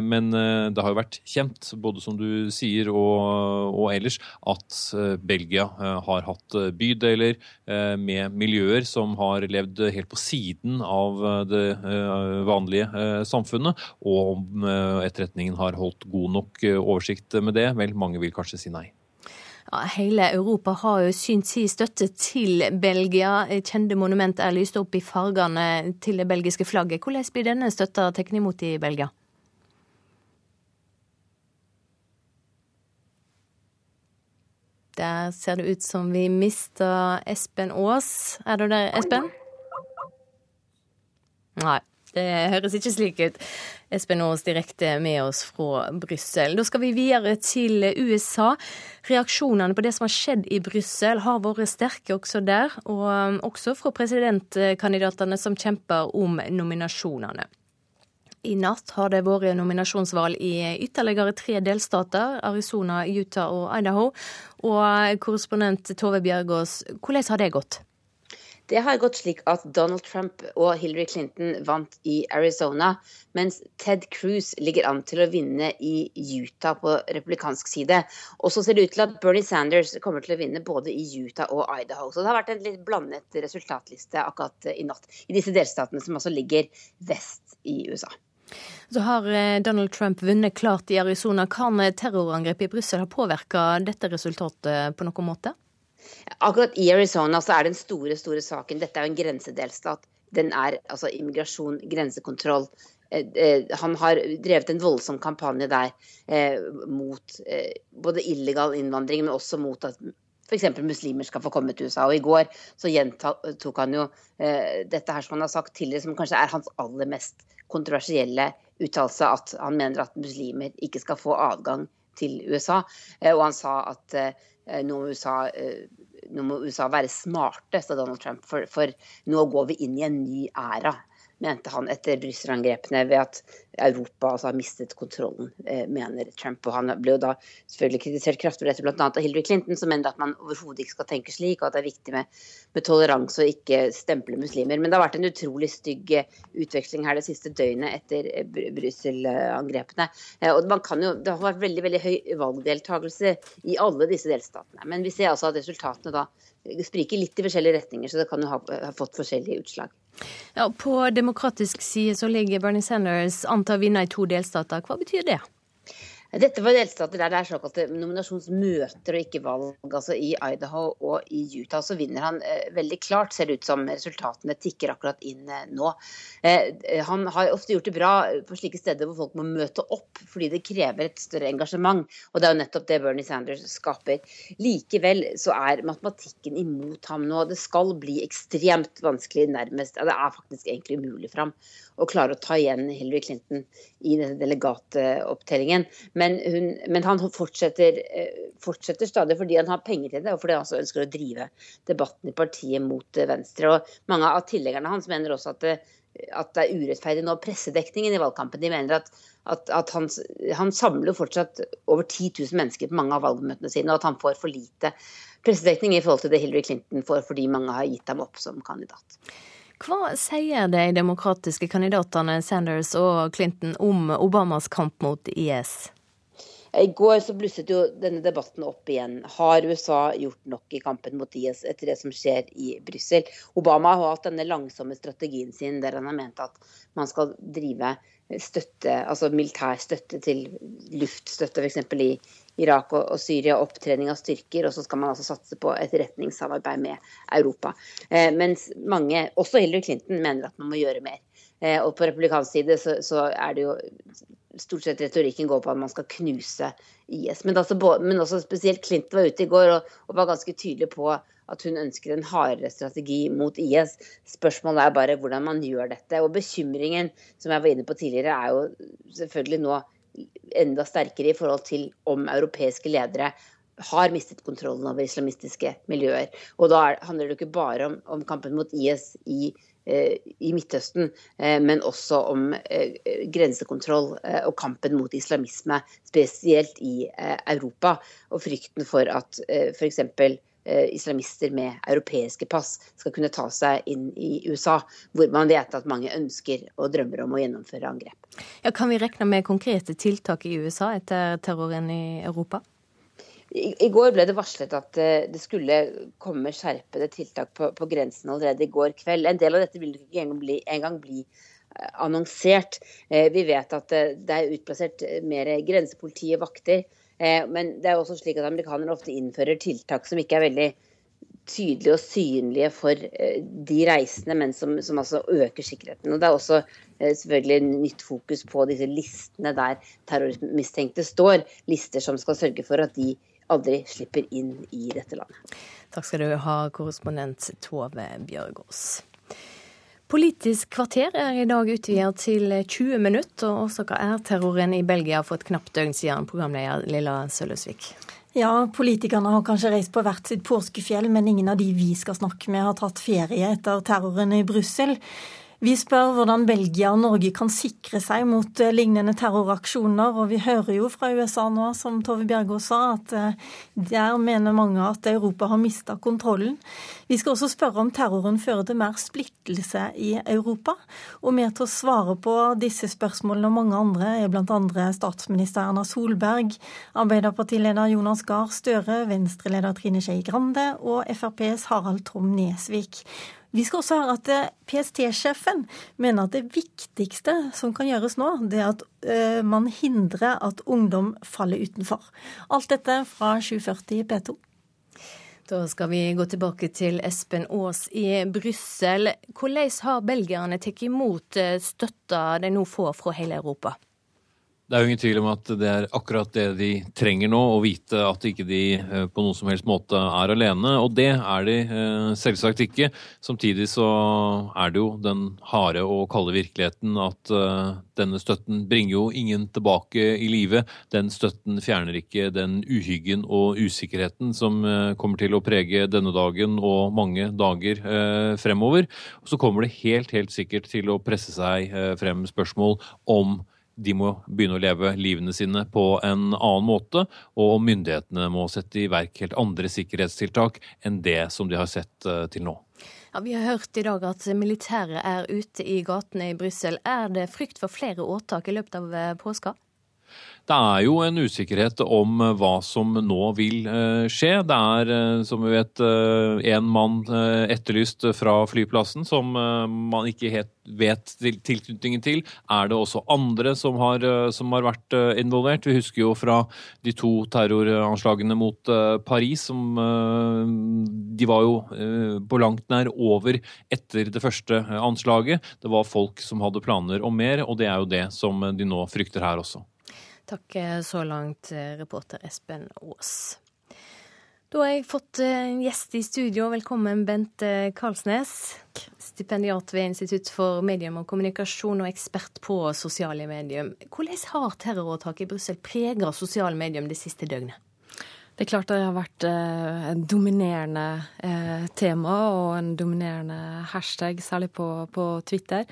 Men det har jo vært kjent, både som du sier og, og ellers, at Belgia har hatt bydeler med miljøer som har levd helt på siden av det vanlige samfunnet, og om etterretningen har holdt god nok oversikt med det? Vel, mange vil kanskje si nei. Ja, hele Europa har jo synt sin støtte til Belgia. Kjente monument er lyst opp i fargene til det belgiske flagget. Hvordan blir denne støtta tatt imot i Belgia? Der ser det ut som vi mista Espen Aas. Er du der, Espen? Nei. Det høres ikke slik ut. Espen Aas direkte med oss fra Brussel. Da skal vi videre til USA. Reaksjonene på det som har skjedd i Brussel har vært sterke også der, og også fra presidentkandidatene som kjemper om nominasjonene. I natt har det vært nominasjonsvalg i ytterligere tre delstater, Arizona, Utah og Idaho. Og korrespondent Tove Bjørgaas, hvordan har det gått? Det har gått slik at Donald Trump og Hillary Clinton vant i Arizona, mens Ted Cruz ligger an til å vinne i Utah på republikansk side. Og så ser det ut til at Bernie Sanders kommer til å vinne både i Utah og Idaho. Så det har vært en litt blandet resultatliste akkurat i natt i disse delstatene som altså ligger vest i USA. Så har Donald Trump vunnet klart i Arizona. Kan terrorangrepet i Brussel ha påvirka dette resultatet på noen måte? Akkurat i Arizona så er den store, store saken Dette er jo en grensedelstat. Den er altså immigrasjon, grensekontroll. Han har drevet en voldsom kampanje der eh, mot eh, både illegal innvandring, men også mot at f.eks. muslimer skal få komme til USA. Og i går så gjentok han jo eh, dette her som han har sagt tidligere, som kanskje er hans aller mest kontroversielle uttalelse, at han mener at muslimer ikke skal få adgang til USA. Og han sa at nå må USA nå må USA være smarte, sa Donald Trump, for, for nå går vi inn i en ny æra mente han etter Brussel-angrepene ved at Europa altså, har mistet kontrollen, eh, mener Trump. Og han ble jo da selvfølgelig kritisert kraftig for dette, bl.a. av Hillary Clinton, som mener at man overhodet ikke skal tenke slik, og at det er viktig med, med toleranse og ikke stemple muslimer. Men det har vært en utrolig stygg eh, utveksling her det siste døgnet etter eh, Brussel-angrepene. Og man kan jo, Det har vært veldig veldig høy valgdeltakelse i alle disse delstatene. Men vi ser altså at resultatene da spriker litt i forskjellige retninger, så det kan jo ha, ha fått forskjellige utslag. Ja, på demokratisk side så ligger Bernie Sanders an til å vinne i to delstater. Hva betyr det? Dette var delstater der det er såkalte nominasjonsmøter og ikke valg. altså I Idaho og i Utah så vinner han eh, veldig klart, ser det ut som resultatene tikker akkurat inn eh, nå. Eh, han har ofte gjort det bra på slike steder hvor folk må møte opp fordi det krever et større engasjement. Og det er jo nettopp det Bernie Sanders skaper. Likevel så er matematikken imot ham nå. Det skal bli ekstremt vanskelig, nærmest. Ja, det er faktisk egentlig umulig for ham å klare å ta igjen Hillary Clinton i denne delegatopptellingen. Men, hun, men han fortsetter, eh, fortsetter, stadig fordi han har penger til det, og fordi han ønsker å drive debatten i partiet mot eh, Venstre. Og mange av tilhengerne hans mener også at det, at det er urettferdig nå pressedekningen i valgkampen. De mener at, at, at han, han, samler fortsatt over 10 000 mennesker på mange av valgmøtene sine, og at han får for lite pressedekning i forhold til det Hillary Clinton får fordi mange har gitt ham opp som kandidat. Hva sier de demokratiske kandidatene Sanders og Clinton om Obamas kamp mot IS? I går så blusset jo denne debatten opp igjen. Har USA gjort nok i kampen mot IS etter det som skjer i Brussel? Obama har hatt denne langsomme strategien sin der han har ment at man skal drive støtte, altså militær støtte til luftstøtte f.eks. i Irak og, og, Syria, opptrening av styrker, og så skal man altså satse på etterretningssamarbeid med Europa. Eh, mens mange, også Hillary Clinton, mener at man må gjøre mer. Eh, og på republikansk side så, så er det jo stort sett retorikken går på at man skal knuse IS. Men, altså, men også spesielt Clinton var ute i går og, og, var ganske tydelig på at hun ønsker en hardere strategi mot IS. Spørsmålet er bare hvordan man gjør dette. Og bekymringen som jeg var inne på tidligere, er jo selvfølgelig nå enda sterkere i forhold til om europeiske ledere har mistet kontrollen over islamistiske miljøer. Og da handler det ikke bare om, om kampen mot IS i Eh, i Midtøsten, eh, men også om eh, grensekontroll og kampen mot islamisme, spesielt i Europa. Og frykten for at f.eks. islamister med europeiske pass skal kunne ta seg inn i USA, hvor man vet at mange ønsker og drømmer om å gjennomføre angrep. Ja, kan vi regne med konkrete tiltak i USA etter terroren i Europa? I, går ble det varslet at eh, det skulle komme skjerpede tiltak på, på grensen allerede i går kveld. En del av dette vil ikke engang bli, engang bli eh, annonsert. Eh, vi vet at det er utplassert mer grensepoliti og vakter. Men det er også slik at amerikanere ofte innfører tiltak som ikke er veldig tydelige og synlige for de reisende, men som, som altså øker sikkerheten. Og Det er også selvfølgelig nytt fokus på disse listene der terrormistenkte står. Lister som skal sørge for at de aldri slipper inn i dette landet. Takk skal du ha, korrespondent Tove Bjørgaas. Politisk kvarter er i dag utvidet til 20 minutter, og årsaka er terroren i Belgia for et knapt døgn siden, programleder Lilla Sølvesvik. Ja, politikerne har kanskje reist på hvert sitt påskefjell, men ingen av de vi skal snakke med, har tatt ferie etter terroren i Brussel. Vi spør hvordan Belgia og Norge kan sikre seg mot eh, lignende terroraksjoner. Og vi hører jo fra USA nå, som Tove Bjergaas sa, at eh, der mener mange at Europa har mista kontrollen. Vi skal også spørre om terroren fører til mer splittelse i Europa. Og mer til å svare på disse spørsmålene og mange andre er bl.a. statsminister Erna Solberg, Arbeiderpartileder Jonas Gahr Støre, Venstre-leder Trine Skei Grande og FrPs Harald Tom Nesvik. Vi skal også høre at eh, PST-sjefen mener at det viktigste som kan gjøres nå, det er at uh, man hindrer at ungdom faller utenfor. Alt dette fra 7.40 P2. Da skal vi gå tilbake til Espen Aas i Brussel. Hvordan har belgierne tatt imot eh, støtta de nå får fra hele Europa? Det er jo ingen tvil om at det er akkurat det de trenger nå, å vite at ikke de eh, på noen som helst måte er alene. Og det er de eh, selvsagt ikke. Samtidig så er det jo den harde og kalde virkeligheten at eh, denne støtten bringer jo ingen tilbake i live. Den støtten fjerner ikke den uhyggen og usikkerheten som kommer til å prege denne dagen og mange dager fremover. Og så kommer det helt, helt sikkert til å presse seg frem spørsmål om de må begynne å leve livene sine på en annen måte, og myndighetene må sette i verk helt andre sikkerhetstiltak enn det som de har sett eh, til nå. Ja, vi har hørt i dag at militæret er ute i gatene i Brussel. Er det frykt for flere åtak i løpet av eh, påska? Det er jo en usikkerhet om eh, hva som nå vil eh, skje. Det er, eh, som vi vet, én mann etterlyst fra flyplassen som man ikke helt vet tilknytningen til. Er det også andre som har, som har vært involvert? Vi husker jo fra de to terroranslagene mot Paris, som De var jo på langt nær over etter det første anslaget. Det var folk som hadde planer om mer, og det er jo det som de nå frykter her også. Takk eh, så langt, eh, reporter Espen Aas. Da har jeg fått eh, en gjest i studio. Velkommen, Bente Karlsnes. Stipendiat ved Institutt for medium og kommunikasjon og ekspert på sosiale medium. Hvordan har terroråtaket i Brussel prega sosiale medium det siste døgnet? Det er klart det har vært eh, en dominerende eh, tema og en dominerende hashtag, særlig på, på Twitter.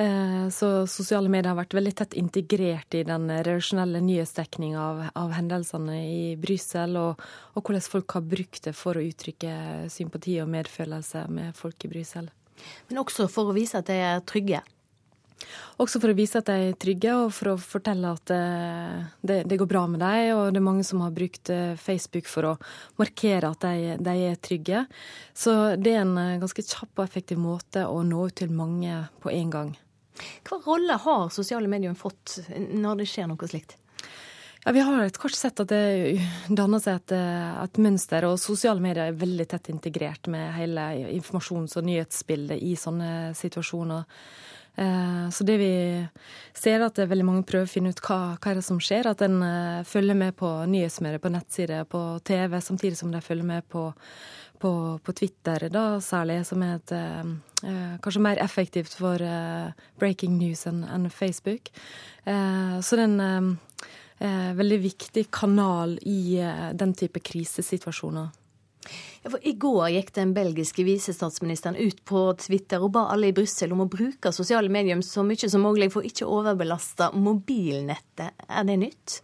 Eh, så sosiale medier har vært veldig tett integrert i den redaksjonelle nyhetsdekninga av, av, hendelsene i Brussel, og, og, hvordan folk har brukt det for å uttrykke sympati og medfølelse med folk i Brussel. Men også for å vise at de er trygge? Også for å vise at de er trygge, og for å fortelle at eh, det, det, går bra med dem. Og det er mange som har brukt eh, Facebook for å markere at de, de, er trygge. Så det er en eh, ganske kjapp og effektiv måte å nå ut til mange på en gang. Hva rolle har sosiale medier fått når det skjer noe slikt? Ja, Vi har et kort sett at det danner seg et, et, mønster, og sosiale medier er veldig tett integrert med hele informasjons- og nyhetsbildet i sånne situasjoner. Eh, så det vi ser, at det er veldig mange prøver å finne ut hva, hva er det som skjer. At en eh, følger med på nyhetsmedier, på nettsider, på TV, samtidig som de følger med på, på, på Twitter, da særlig, som er et eh, kanskje mer effektivt for breaking news enn en Facebook. så det er en veldig viktig kanal i den type krisesituasjoner. I går gikk den belgiske visestatsministeren ut på Twitter og ba alle i Brussel om å bruke sosiale medier så mye som mulig for ikke å overbelaste mobilnettet. Er det nytt?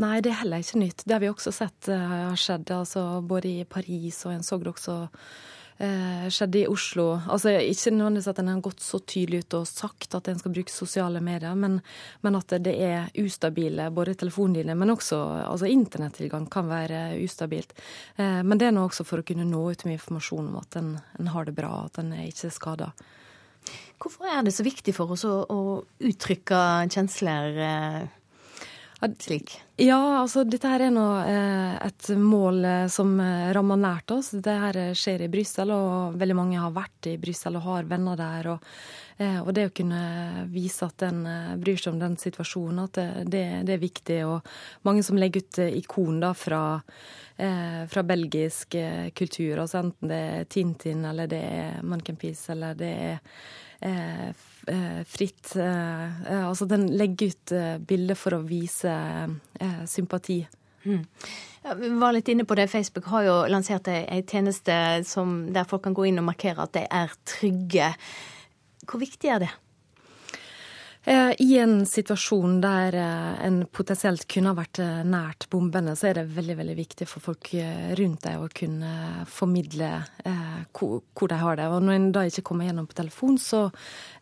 Nei, det er heller ikke nytt. Det har vi også sett uh, har skjedd, altså, både i Paris og en så også eh, skjedde i Oslo. Altså Ikke nødvendigvis at en har gått så tydelig ut og sagt at en skal bruke sosiale medier, men, men at det er ustabile, både telefondine, men også altså internettilgang kan være ustabilt. Eh, men det er nå også for å kunne nå ut med informasjon om at en, en har det bra, at en er ikke er skada. Hvorfor er det så viktig for oss å, å uttrykke kjensler? Slik? Ja, altså dette her er nå eh, et mål eh, som eh, rammer nært oss. Dette her skjer i Brussel, og veldig mange har vært i Brussel og har venner der. Og, og, det å kunne vise at en bryr seg om den situasjonen, at det, det er viktig. Og mange som legger ut ikon da fra, fra belgisk kultur, altså enten det er Tintin eller det er Munken Peace eller det er fritt. Eh, eh, altså den legger ut bilder for å vise sympati. Mm. Vi var litt inne på det. Facebook har jo lansert ei tjeneste som, der folk kan gå inn og markere at de er trygge. Hvor viktig er det? Eh, I en situasjon der eh, en potensielt kunne ha vært eh, nært bombene, så er det veldig veldig viktig for folk rundt deg å kunne formidle hvor de har det. Og når en da ikke kommer gjennom på telefon, så,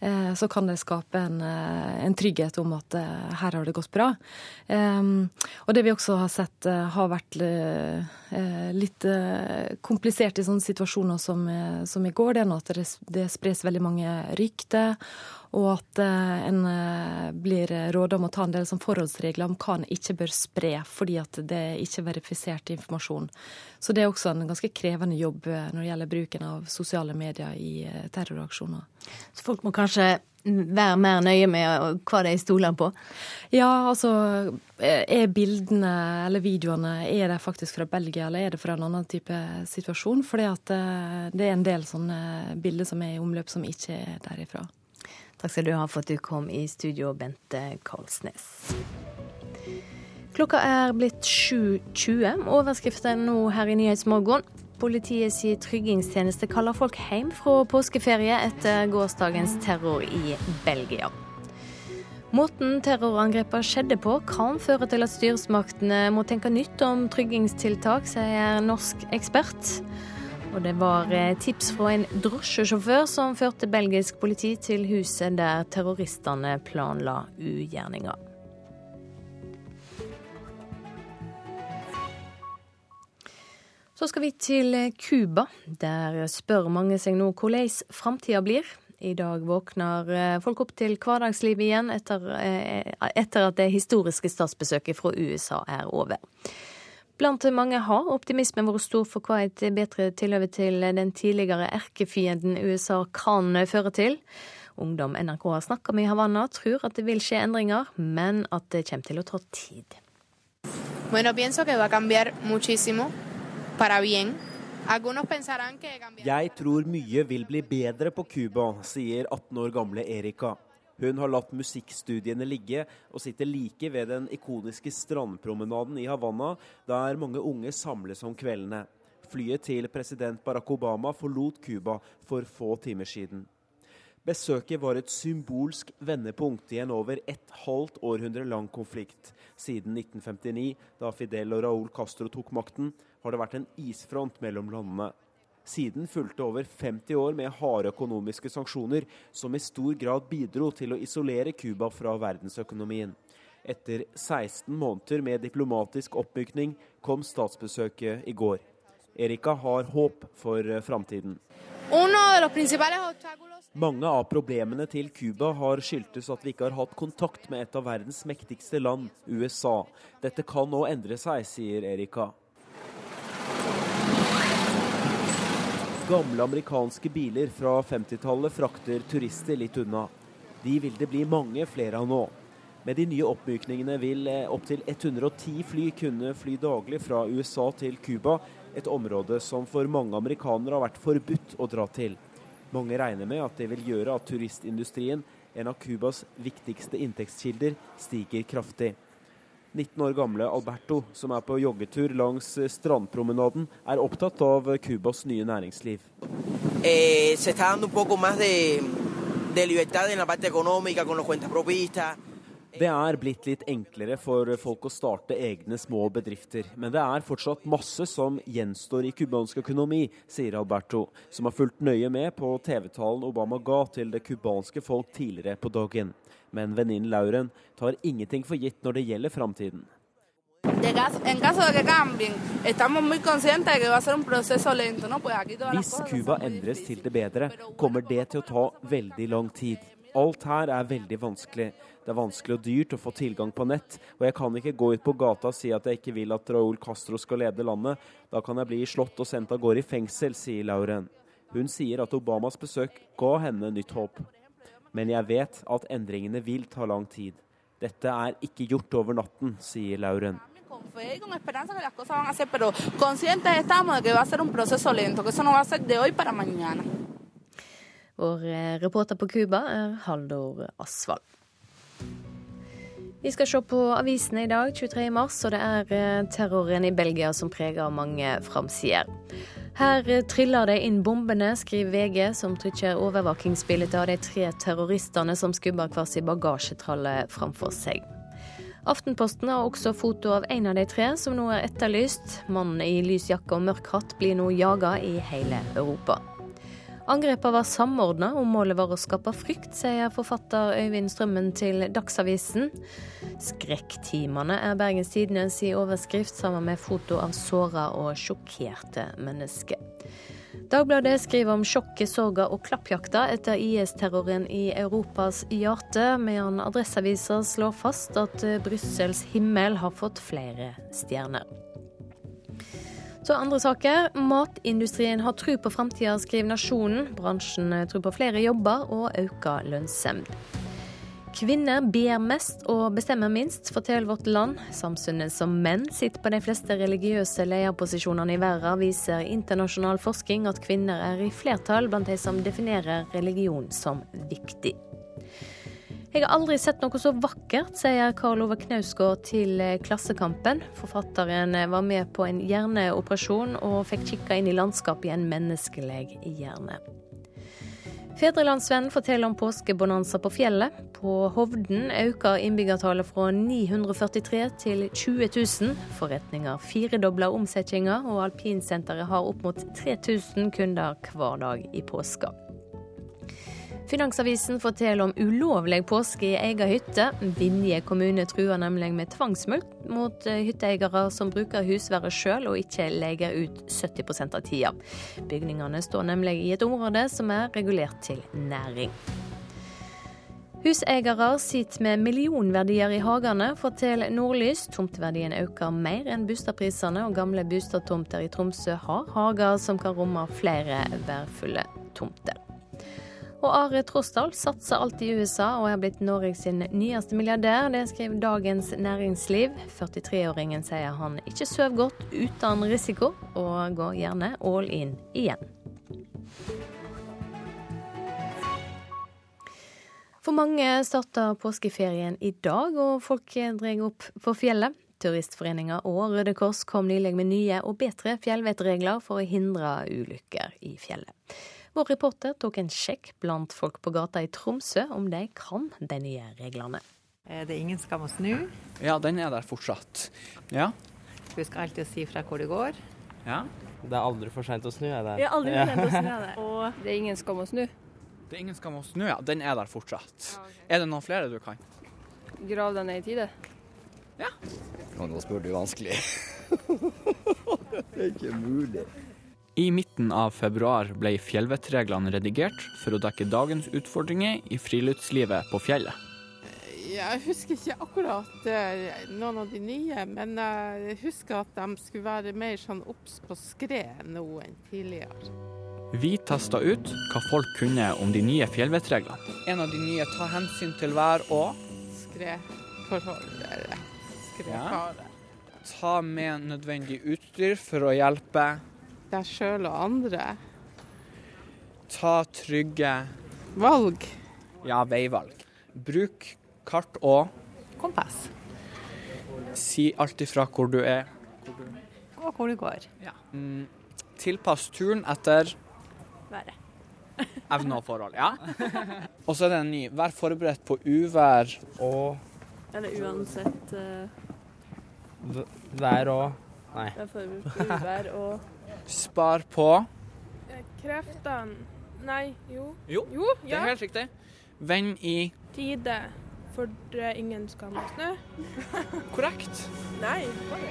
så kan det skape en, en, trygghet om at her har det gått bra. Og det vi også har sett har vært litt komplisert i sånne situasjoner som, som i går, det er at det spres veldig mange rykter Og at eh, en eh, blir råda om å ta en del sånn forholdsregler om hva en ikke bør spre, fordi at det er ikke verifisert informasjon. Så det er også en ganske krevende jobb eh, når det gjelder bruken av sosiale medier i terroraksjoner. Så folk må kanskje være mer nøye med hva de stoler på? Ja, altså er bildene eller videoene er de faktisk fra Belgia, eller er det fra en annen type situasjon? Fordi at det er en del sånne bilder som er i omløp som ikke er derifra. Takk skal du ha for at du kom i studio, Bente Karlsnes. Klokka er blitt 7.20. Overskriften nå her i Nyhetsmorgen. sier tryggingstjeneste kaller folk hjem fra påskeferie etter gårsdagens terror i Belgia. Måten terrorangrepene skjedde på kan føre til at styresmaktene må tenke nytt om tryggingstiltak, sier norsk ekspert. Og det var eh, tips fra en drosjesjåfør som førte belgisk politi til huset der terroristene planla ugjerninga. Så skal vi til Cuba. Der spør mange seg nå hvordan framtida blir. I dag våkner eh, folk opp til hverdagslivet igjen etter, eh, etter at det historiske statsbesøket fra USA er over. Blant mange har optimismen vært stor for hva et bedre tilhøve til den tidligere erkefienden USA kan føre til. Ungdom NRK har snakka med i Havanna tror at det vil skje endringer, men at det kommer til å ta tid. Bueno, Jeg tror mye vil bli bedre på Cuba, sier 18 år gamle Erika. Hun har latt musikkstudiene ligge, og sitter like ved den ikoniske strandpromenaden i Havanna, der mange unge samles om kveldene. Flyet til president Barack Obama forlot Cuba for få timer siden. Besøket var et symbolsk vendepunkt i en over et halvt århundre lang konflikt. Siden 1959, da Fidel og Raúl Castro tok makten, har det vært en isfront mellom landene. Siden fulgte over 50 år med harde økonomiske sanksjoner, som i stor grad bidro til å isolere Cuba fra verdensøkonomien. Etter 16 måneder med diplomatisk oppmykning kom statsbesøket i går. Erika har håp for eh, framtiden. Mange av problemene til Cuba har skyldtes at vi ikke har hatt kontakt med et av verdens mektigste land, USA. Dette kan nå endre seg, sier Erika. Gamle amerikanske biler fra 50-tallet frakter turister litt unna. De vil det bli mange flere av nå. Med de nye oppmykningene vil eh, opptil 110 fly kunne fly daglig fra USA til Cuba, et område som for mange amerikanere har vært forbudt å dra til. Mange regner med at det vil gjøre at turistindustrien, en av Cubas viktigste inntektskilder, stiger kraftig. 19 år gamle Alberto, som er på joggetur langs strandpromenaden, er opptatt av Cubas nye næringsliv. Eh, det er blitt litt enklere for folk å starte egne små bedrifter. Men det er fortsatt masse som gjenstår i cubansk økonomi, sier Alberto, som har fulgt nøye med på TV-talen Obama ga til det cubanske folk tidligere på dagen men venninnen Lauren tar ingenting for gitt når det gjelder framtiden. Hvis Cuba endres til det bedre, kommer det til å ta veldig lang tid. Alt her er veldig vanskelig. Det er vanskelig og dyrt å få tilgang på nett, og jeg kan ikke gå ut på gata og si at jeg ikke vil at Raúl Castro skal lede landet. Da kan jeg bli slått og sendt av gårde i fengsel, sier Lauren. Hun sier at Obamas besøk ga henne nytt håp. Men jeg vet at endringene vil ta lang tid. Dette er ikke gjort over natten, sier Lauren. Vår eh, reporter på Cuba er Haldor Asvald. Vi skal se på avisene i dag, 23.3, og det er eh, terroren i Belgia som preger mange framsider. Her triller de inn bombene, skriver VG, som trykker overvåkingsbildet av de tre terroristene som skubber hver sin bagasjetralle framfor seg. Aftenposten har også foto av en av de tre som nå er etterlyst. Mannen i lys jakke og mørk hatt blir nå jaga i hele Europa. Angrepene var samordna, og målet var å skape frykt, sier forfatter Øyvind Strømmen til Dagsavisen. Skrekktimene er Bergens Tidendes i overskrift, sammen med foto av såra og sjokkerte mennesker. Dagbladet skriver om sjokket, sorga og klappjakta etter IS-terroren i Europas hjerte, medan Adresseavisa slår fast at Brussels himmel har fått flere stjerner. Så andre saker. Matindustrien har tro på framtida, skriver Nasjonen. Bransjen tror på flere jobber og økt lønnsemd. Kvinner ber mest og bestemmer minst, forteller Vårt Land. Samfunnet som menn sitter på de fleste religiøse lederposisjonene i verden, viser internasjonal forskning at kvinner er i flertall blant de som definerer religion som viktig. Jeg har aldri sett noe så vakkert, sier Karl Ove Knausgård til Klassekampen. Forfatteren var med på en hjerneoperasjon og fikk kikka inn i landskapet i en menneskelig hjerne. Fedrelandsvennen forteller om påskebonanza på fjellet. På Hovden øker innbyggertallet fra 943 til 20 000. Forretninger firedobler omsetninga, og alpinsenteret har opp mot 3000 kunder hver dag i påska. Finansavisen forteller om ulovlig påske i egen hytte. Vinje kommune truer nemlig med tvangsmulkt mot eh, hytteeiere som bruker husværet sjøl og ikke leier ut 70% av tida. Bygningene står nemlig i et område som er regulert til næring. Huseiere sitter med millionverdier i hagene, forteller Nordlys. Tomteverdien øker mer enn boligprisene, og gamle boligtomter i Tromsø har hager som kan romme flere værfulle tomter. Og Are Trosdal satser alt i USA og er blitt Norges nyeste milliardær. Det skriver Dagens Næringsliv. 43-åringen sier han ikke sover godt uten risiko, og går gjerne all in igjen. For mange starter påskeferien i dag, og folk drar opp på fjellet. Turistforeninga og Røde Kors kom nylig med nye og bedre fjellvettregler for å hindre ulykker i fjellet. Vår reporter tok en sjekk blant folk på gata i Tromsø om de kan de nye reglene. Er det ingen skam å snu? Ja, den er der fortsatt. Ja. Husk alltid å si fra hvor det går. Ja. Det er aldri for seint å snu, er det? Ja, aldri for sent å snu, er det. Og det er ingen skam å snu. Det er ingen skam å snu, ja. Den er der fortsatt. Er det noen flere du kan? Grav deg ned i tide. Ja. Nå spør du vanskelig. det er ikke mulig. I midten av februar ble fjellvettreglene redigert for å dekke dagens utfordringer i friluftslivet på fjellet. Jeg husker ikke akkurat eh, noen av de nye, men jeg husker at de skulle være mer sånn obs på skred nå enn tidligere. Vi testa ut hva folk kunne om de nye fjellvettreglene. En av de nye tar hensyn til vær og Skredforhold. Skredfare. Ja. Ta med nødvendig utstyr for å hjelpe deg sjøl og andre. Ta trygge Valg. Ja, veivalg. Bruk kart og Kompass. Si alt ifra hvor du er. Og hvor du går. Ja. Mm, tilpass turen etter Været. evne og forhold. Ja. og så er det en ny. Vær forberedt på uvær og Eller uansett uh... Vær og Nei. Vær forberedt på uvær og Spar på eh, Kreftene Nei, jo. Jo, jo det er helt riktig. Vend i Tide. For ingen skal ha snø. Korrekt. Nei, bare.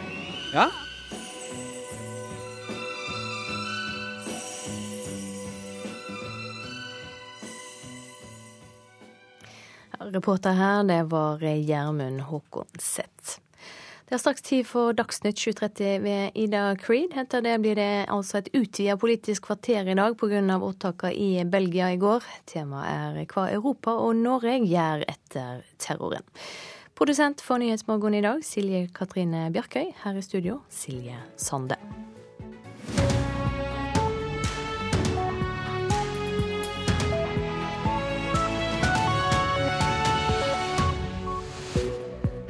Ja. Reporter her, det var Gjermund Håkonseth. Det er straks tid for Dagsnytt 7.30 ved Ida Creed. Etter det blir det altså et utvida politisk kvarter i dag pga. opptakene i Belgia i går. Temaet er hva Europa og Norge gjør etter terroren. Produsent for Nyhetsmorgen i dag, Silje Katrine Bjarkøy. Her i studio, Silje Sande.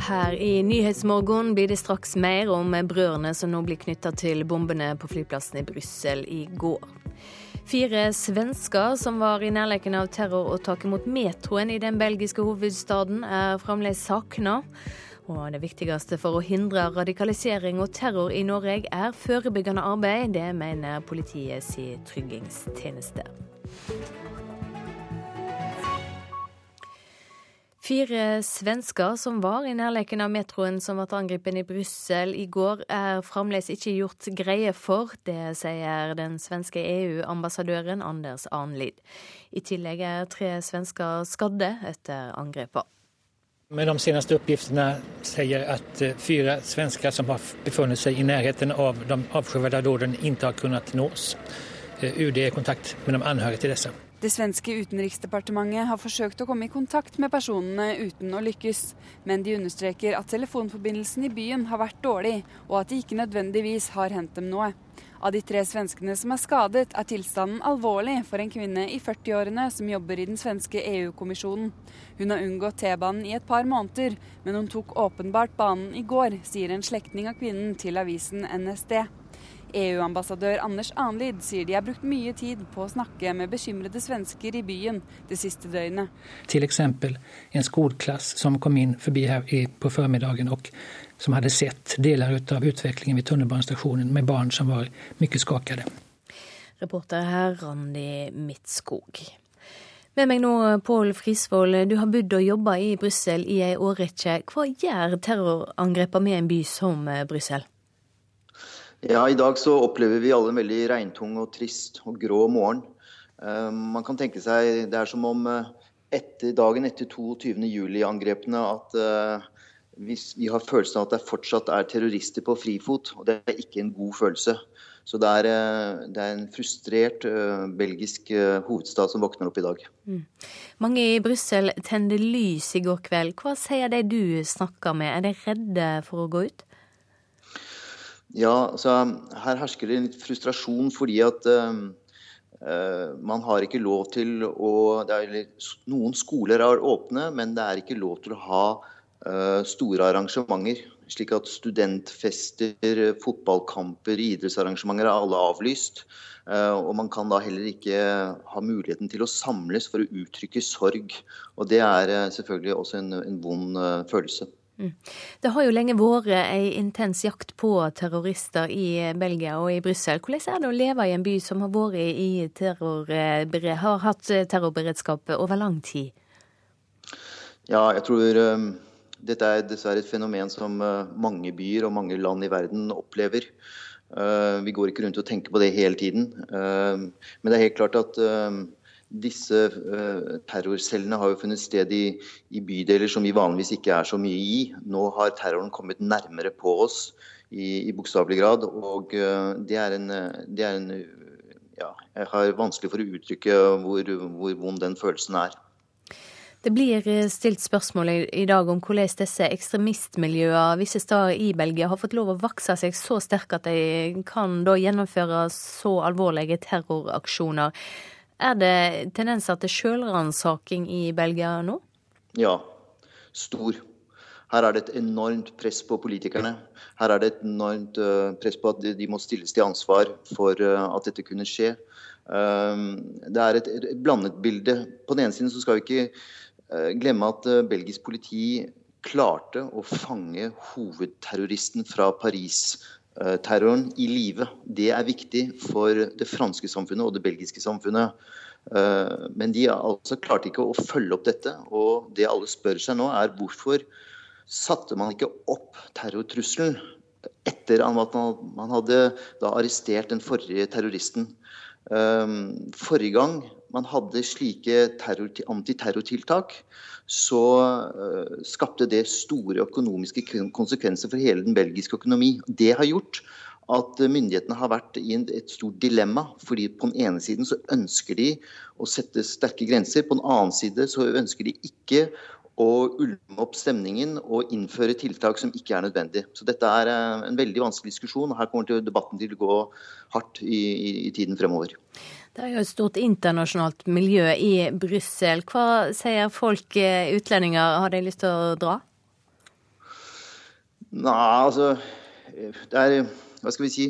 Her i Nyhetsmorgen blir det straks mer om brødrene som nå blir knytta til bombene på flyplassen i Brussel i går. Fire svensker som var i nærheten av terroråtaket mot metroen i den belgiske hovedstaden, er fremdeles savna. Og det viktigste for å hindre radikalisering og terror i Norge er forebyggende arbeid. Det mener politiets tryggingstjeneste. Fire svensker som var i nærleken av metroen som ble angrepet i Brussel i går, er fremdeles ikke gjort greie for. Det sier den svenske EU-ambassadøren Anders Arnlid. I tillegg er tre svensker skadde etter angrepene. Med de seneste oppgiftene sier at eh, fire svensker som har befunnet seg i nærheten av de avskyvärda dåden, ikke har kunnet nås. Eh, UD er i kontakt med de anhørige til disse. Det svenske utenriksdepartementet har forsøkt å komme i kontakt med personene uten å lykkes, men de understreker at telefonforbindelsen i byen har vært dårlig, og at de ikke nødvendigvis har hendt dem noe. Av de tre svenskene som er skadet, er tilstanden alvorlig for en kvinne i 40-årene som jobber i den svenske EU-kommisjonen. Hun har unngått T-banen i et par måneder, men hun tok åpenbart banen i går, sier en slektning av kvinnen til avisen NSD. EU-ambassadør Anders Anlid sier de har brukt mye tid på å snakke med bekymrede svensker i byen det siste døgnet. F.eks. en skoleklasse som kom inn forbi her på formiddagen og som hadde sett deler av utviklingen ved tunnelbanestasjonen med barn som var mye skakede. Reporter her Randi Midtskog. Med meg nå, Pål Frisvold. Du har bodd og jobba i Brussel i ei årrekke. Hva gjør terrorangrepene med en by som Brussel? Ja, I dag så opplever vi alle en veldig regntung og trist og grå morgen. Uh, man kan tenke seg Det er som om uh, etter dagen etter 22.07-angrepene at vi, vi, har følelsen av at det fortsatt er terrorister på frifot. Og det er ikke en god følelse. Så det er, det er en frustrert belgisk hovedstad som våkner opp i dag. Mm. Mange i Brussel tente lys i går kveld. Hva sier de du snakker med? Er de redde for å gå ut? Ja, altså her hersker det litt frustrasjon fordi at uh, man har ikke lov til å er, Noen skoler er åpne, men det er ikke lov til å ha uh, store arrangementer. Slik at studentfester, fotballkamper, idrettsarrangementer er alle avlyst. Uh, og man kan da heller ikke ha muligheten til å samles for å uttrykke sorg. Og det er selvfølgelig også en, en vond følelse. Mm. Det har jo lenge vært ei intens jakt på terrorister i Belgia og i Brussel. Hvordan er det å leve i en by som har, terror, har hatt terrorberedskap over lang tid? Ja, jeg tror um, dette er dessverre et fenomen som uh, mange byer og mange land i verden opplever. Uh, vi går ikke rundt og tenker på det hele tiden. Uh, men det er helt klart at disse uh, terrorcellene har jo funnet sted i, i, bydeler som vi vanligvis ikke er så mye i. Nå har terroren kommet nærmere på oss i, i bokstavelig grad. Og uh, det er en, det er en ja, Jeg har vanskelig for å uttrykke hvor, hvor vond den følelsen er. Det blir stilt spørsmål i dag om hvordan disse ekstremistmiljøene visse steder i Belgia har fått lov å vokse seg så sterke at de kan gjennomføre så alvorlige terroraksjoner. Er det tendenser til sjølransaking i Belgia nå? Ja, stor. Her er det et enormt press på politikerne. Her er det et enormt eh, press på at de må stilles til ansvar for eh, at dette kunne skje. Ehm, det er et blandet bilde. På den ene siden så skal vi ikke eh, glemme at belgisk politi klarte å fange hovedterroristen fra Paris terroren i live. Det er viktig for det franske samfunnet og det belgiske samfunnet. Eh, men de altså klarte ikke å følge opp dette. Og det alle spør seg nå, er hvorfor satte man ikke opp terrortrusselen etter at man hadde arrestert den forrige terroristen. Eh, forrige gang man hadde slike antiterrortiltak, så uh, skapte det store økonomiske konsekvenser for hele den belgiske økonomi. Det har gjort at myndighetene har vært i et stort dilemma. fordi På den ene siden så ønsker de å sette sterke grenser, på den annen side så ønsker de ikke å ulme opp stemningen og innføre tiltak som ikke er nødvendig. Så Dette er eh, en veldig vanskelig diskusjon, og her kommer debatten til å gå hardt i, i, i tiden fremover. Det er jo et stort internasjonalt miljø i Brussel. Hva sier folk, eh, utlendinger, har de lyst til å dra? Nei, altså Det er Hva skal vi si?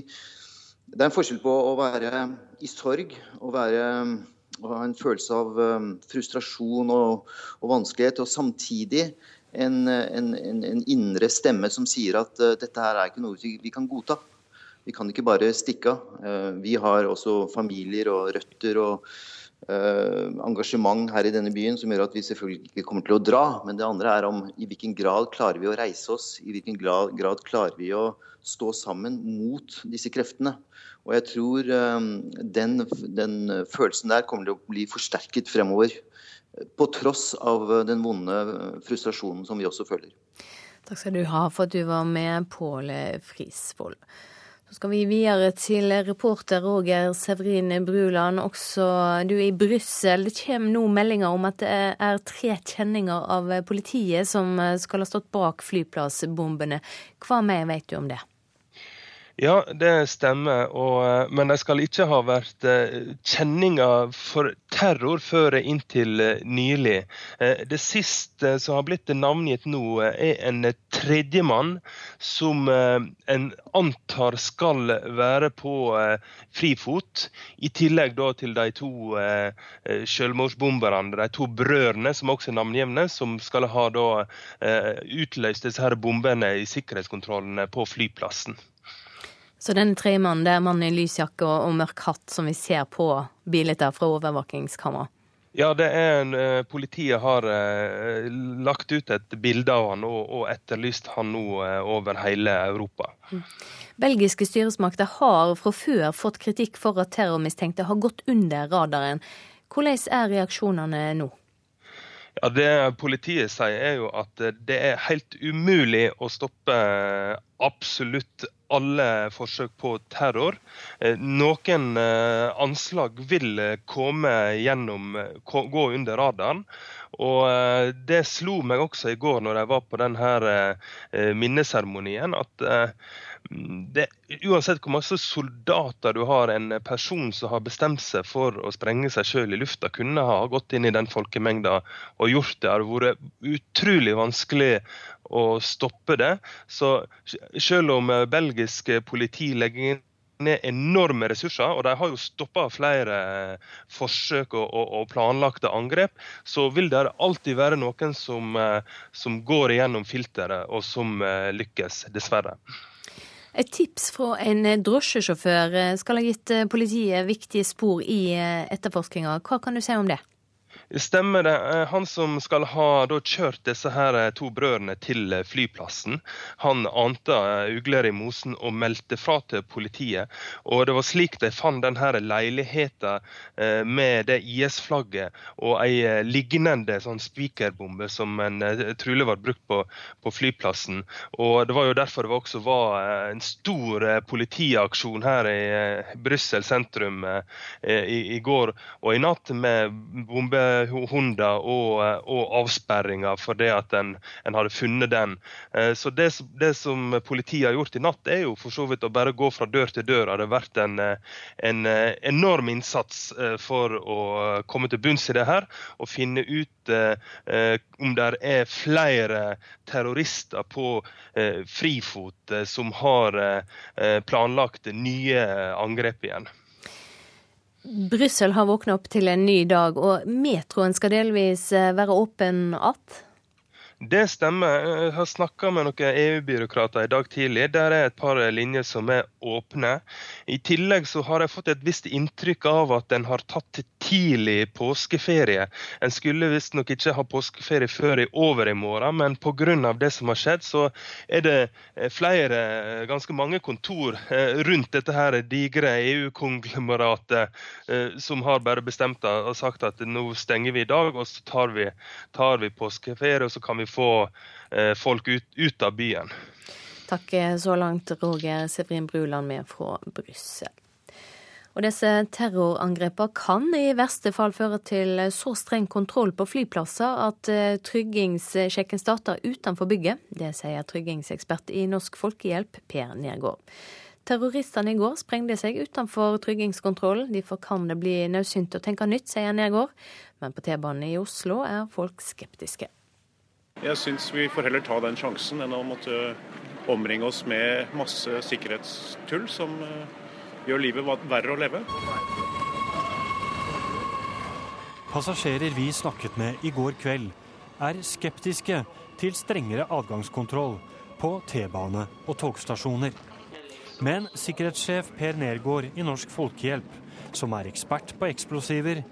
Det er en forskjell på å være i sorg og være og en følelse av um, frustrasjon og, og, vanskelighet, og samtidig en, en, en, indre stemme som sier at uh, dette her er ikke noe vi, kan godta. Vi kan ikke bare stikke av. Eh, vi har også familier og røtter og eh, engasjement her i denne byen som gjør at vi selvfølgelig ikke kommer til å dra. Men det andre er om i hvilken grad klarer vi å reise oss, i hvilken grad klarer vi å stå sammen mot disse kreftene. Og jeg tror eh, den, den følelsen der kommer til å bli forsterket fremover. På tross av den vonde frustrasjonen som vi også føler. Takk skal du ha for at du var med, Påle Frisvold. Så skal vi videre til reporter Roger Severin Bruland. Også du er i Brussel. Det kommer nå meldinger om at det er tre kjenninger av politiet som skal ha stått bak flyplassbombene. Hva mer vet du om det? Ja, det stemmer. Og, eh, men det skal ikke ha vært eh, kjenninger for terror før inntil eh, nylig. Det siste som har blitt navngitt nå, er en tredjemann som en antar skal være på frifot. I tillegg til de to selvmordsbomberne, de to brødrene som også er navngjevne, som skal ha utløst disse bombene i sikkerhetskontrollene på flyplassen. Så den tredje mannen, det er mannen i lys jakke og, og, mørk hatt som vi ser på bilder fra overvåkingskamera? Ja, det er en, uh, politiet har eh, lagt ut et bilde av han og, og etterlyst han nå eh, over hele Europa. Mm. Belgiske styresmakter har fra før fått kritikk for at terrormistenkte har gått under radaren. Hvordan er reaksjonene nå? Ja, Det politiet sier, er jo at det er helt umulig å stoppe absolutt alle forsøk på terror. Eh, noen eh, anslag vil komme gjennom, gå under radaren. Og Det slo meg også i går når jeg var på denne minneseremonien, at det, uansett hvor masse soldater du har, en person som har bestemt seg for å sprenge seg sjøl i lufta, kunne ha gått inn i den folkemengda og gjort det. Det hadde vært utrolig vanskelig å stoppe det. Så selv om belgisk politi legger ned enorme ressurser, og de har jo stoppa flere forsøk og, og, og, planlagte angrep, så vil det alltid være noen som, som går igjennom filteret, og som lykkes, dessverre. Et tips fra en drosjesjåfør skal ha gitt politiet viktige spor i etterforskninga. Hva kan du si om det? Stemmer det. Eh, han som skal ha da, kjørt disse her eh, to brødrene til eh, flyplassen, han ante ugler i mosen og meldte fra til politiet. Og Det var slik de fant denne leiligheten med det IS-flagget og ei lignende sånn spikerbombe som en, trolig var brukt på, på, flyplassen. Og Det var jo derfor det også var en stor politiaksjon her i Brussel sentrum i, i går og i natt med bombe hunder og, og avsperringer fordi at en, en, hadde funnet den. Eh, så det, det, som politiet har gjort i natt, er jo for så vidt å bare gå fra dør til dør. Det har vært en, en enorm innsats eh, for å komme til bunns i det her og finne ut eh, om det er flere terrorister på frifot som har planlagt nye angrep igjen. Brussel har våkna opp til en ny dag, og metroen skal delvis eh, være åpen att? Det stemmer. Jeg har snakka med noen EU-byråkrater i dag tidlig. Der er et par linjer som er åpne. I tillegg så har jeg fått et visst inntrykk av at en har tatt tidlig påskeferie. En skulle visstnok ikke ha påskeferie før i over i morgen, men pga. det som har skjedd, så er det eh, flere, ganske mange kontor eh, rundt dette her digre EU-konglomeratet eh, som har bare bestemt og sagt at nå stenger vi i dag, og så tar vi, tar vi påskeferie, og så kan vi få eh, folk ut, ut av byen. Takk så langt, Roger Severin Bruland med fra Brussel. Og disse terrorangrepene kan i verste fall føre til så streng kontroll på flyplasser at eh, tryggingssjekken starter utenfor bygget. Det sier tryggingsekspert i Norsk Folkehjelp, Per Nergård. Terroristene i går sprengte seg utenfor tryggingskontrollen. Derfor kan det bli nødsynt å tenke nytt, sier Nergård. Men på T-banen i Oslo er folk skeptiske. Jeg syns vi får heller ta den sjansen enn å måtte omringe oss med masse sikkerhetstull som eh, gjør livet verre å leve. Passasjerer vi snakket med i går kveld, er skeptiske til strengere adgangskontroll på T-bane og togstasjoner. Men sikkerhetssjef Per Nergård i Norsk Folkehjelp, som er ekspert på eksplosiver,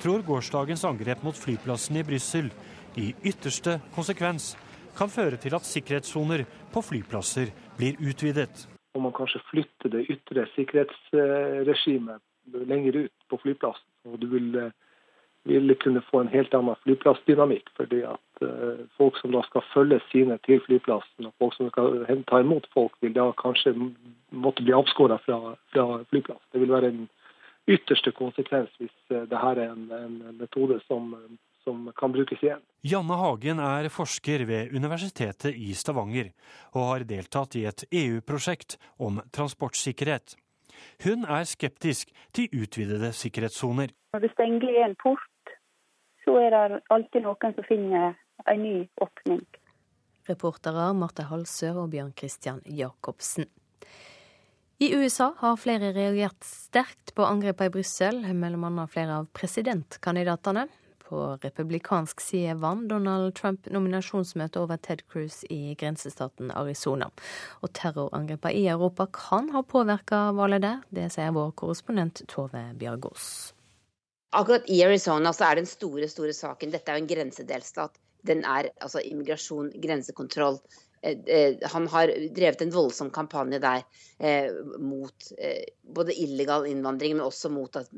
tror gårsdagens angrep mot flyplassen i Brussel i ytterste konsekvens kan føre til at sikkerhetssoner på flyplasser blir utvidet. Om man kanskje flytter det ytre sikkerhetsregimet lenger ut på flyplassen. og Du vil, eh, vil kunne få en helt annen flyplassdynamikk. fordi at uh, folk som da skal følge sine til flyplassen, og folk som skal ta imot folk, vil da kanskje måtte bli avskåret fra, fra flyplass. Det vil være en ytterste konsekvens hvis uh, dette er en, en metode som, som kan brukes igjen. Janne Hagen er forsker ved Universitetet i Stavanger, og har deltatt i et EU-prosjekt om transportsikkerhet. Hun er skeptisk til utvidede sikkerhetssoner. Når det stenger en port, så er det alltid noen som finner en ny åpning. Reportere Marte Halsør og Bjørn Christian Jacobsen. I USA har flere reagert sterkt på angrepene i Brussel, bl.a. flere av presidentkandidatene. På republikansk side vant Donald Trump nominasjonsmøtet over Ted Cruz i grensestaten Arizona. Og terrorangrepene i Europa kan ha påvirka valget der. Det sier vår korrespondent Tove Bjørgaas. Akkurat i Arizona så er den store, store saken Dette er jo en grensedelstat. Den er altså immigrasjon, grensekontroll. Eh, eh, han har drevet en voldsom kampanje der eh, mot eh, både illegal innvandring, men også mot at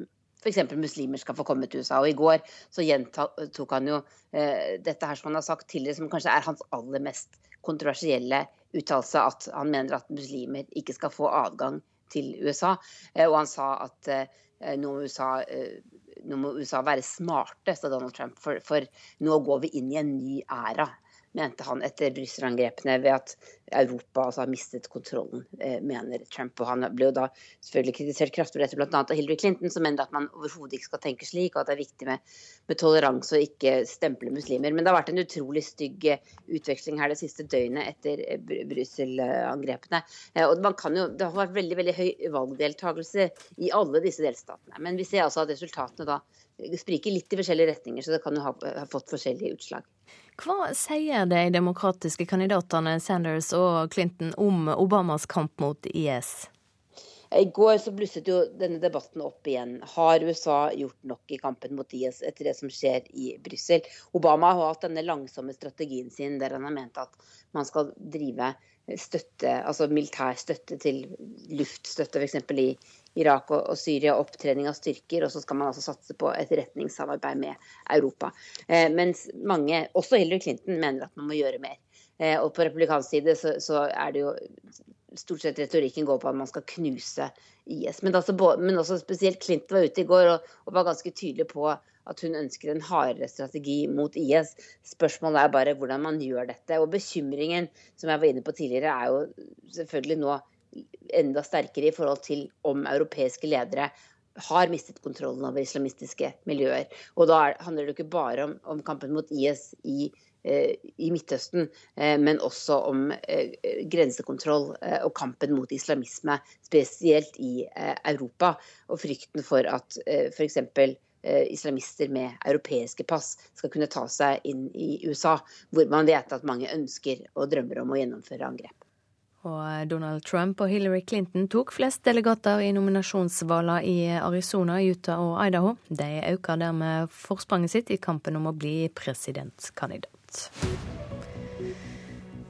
f.eks. muslimer skal få komme til USA. Og I går så gjentok han jo eh, dette her som han har sagt tidligere, som kanskje er hans aller mest kontroversielle uttalelse, at han mener at muslimer ikke skal få adgang til USA. Eh, og han sa at eh, nå må USA eh, nå må USA være smarte, sa Donald Trump, for, for nå går vi inn i en ny æra mente han etter Brussel-angrepene ved at Europa altså, har mistet kontrollen, eh, mener Trump. Og han ble jo da selvfølgelig kritisert kraftig for dette, bl.a. av Hillary Clinton, som mener at man overhodet ikke skal tenke slik, og at det er viktig med, med toleranse og ikke stemple muslimer. Men det har vært en utrolig stygg eh, utveksling her det siste døgnet etter eh, Brussel-angrepene. Og man kan jo, det har vært veldig, veldig høy valgdeltakelse i alle disse delstatene. Men vi ser altså at resultatene da spriker litt i forskjellige retninger, så det kan jo ha, ha fått forskjellige utslag. Hva sier de demokratiske kandidatene Sanders og Clinton om Obamas kamp mot IS? I går så blusset jo denne debatten opp igjen. Har USA gjort nok i kampen mot IS etter det som skjer i Brussel? Obama har hatt denne langsomme strategien sin der han har ment at man skal drive støtte, altså militær støtte til luftstøtte f.eks. i Irak og, og, Syria, opptrening av styrker, og så skal man altså satse på etterretningssamarbeid med Europa. Eh, mens mange, også Hillary Clinton, mener at man må gjøre mer. Eh, og på republikansk side så, så, er det jo stort sett retorikken går på at man skal knuse IS. Men, altså, men også spesielt Clinton var ute i går og, og, var ganske tydelig på at hun ønsker en hardere strategi mot IS. Spørsmålet er bare hvordan man gjør dette. Og bekymringen som jeg var inne på tidligere, er jo selvfølgelig nå enda sterkere i forhold til om europeiske ledere har mistet kontrollen over islamistiske miljøer. Og da handler det ikke bare om, om kampen mot IS i, eh, i Midtøsten, eh, men også om eh, grensekontroll eh, og kampen mot islamisme, spesielt i eh, Europa. Og frykten for at eh, f.eks. Eh, islamister med europeiske pass skal kunne ta seg inn i USA, hvor man vet at mange ønsker og drømmer om å gjennomføre angrep. Og Donald Trump og Hillary Clinton tok flest delegater i nominasjonsvalgene i Arizona, Utah og Idaho. De øker dermed forspranget sitt i kampen om å bli presidentkandidat.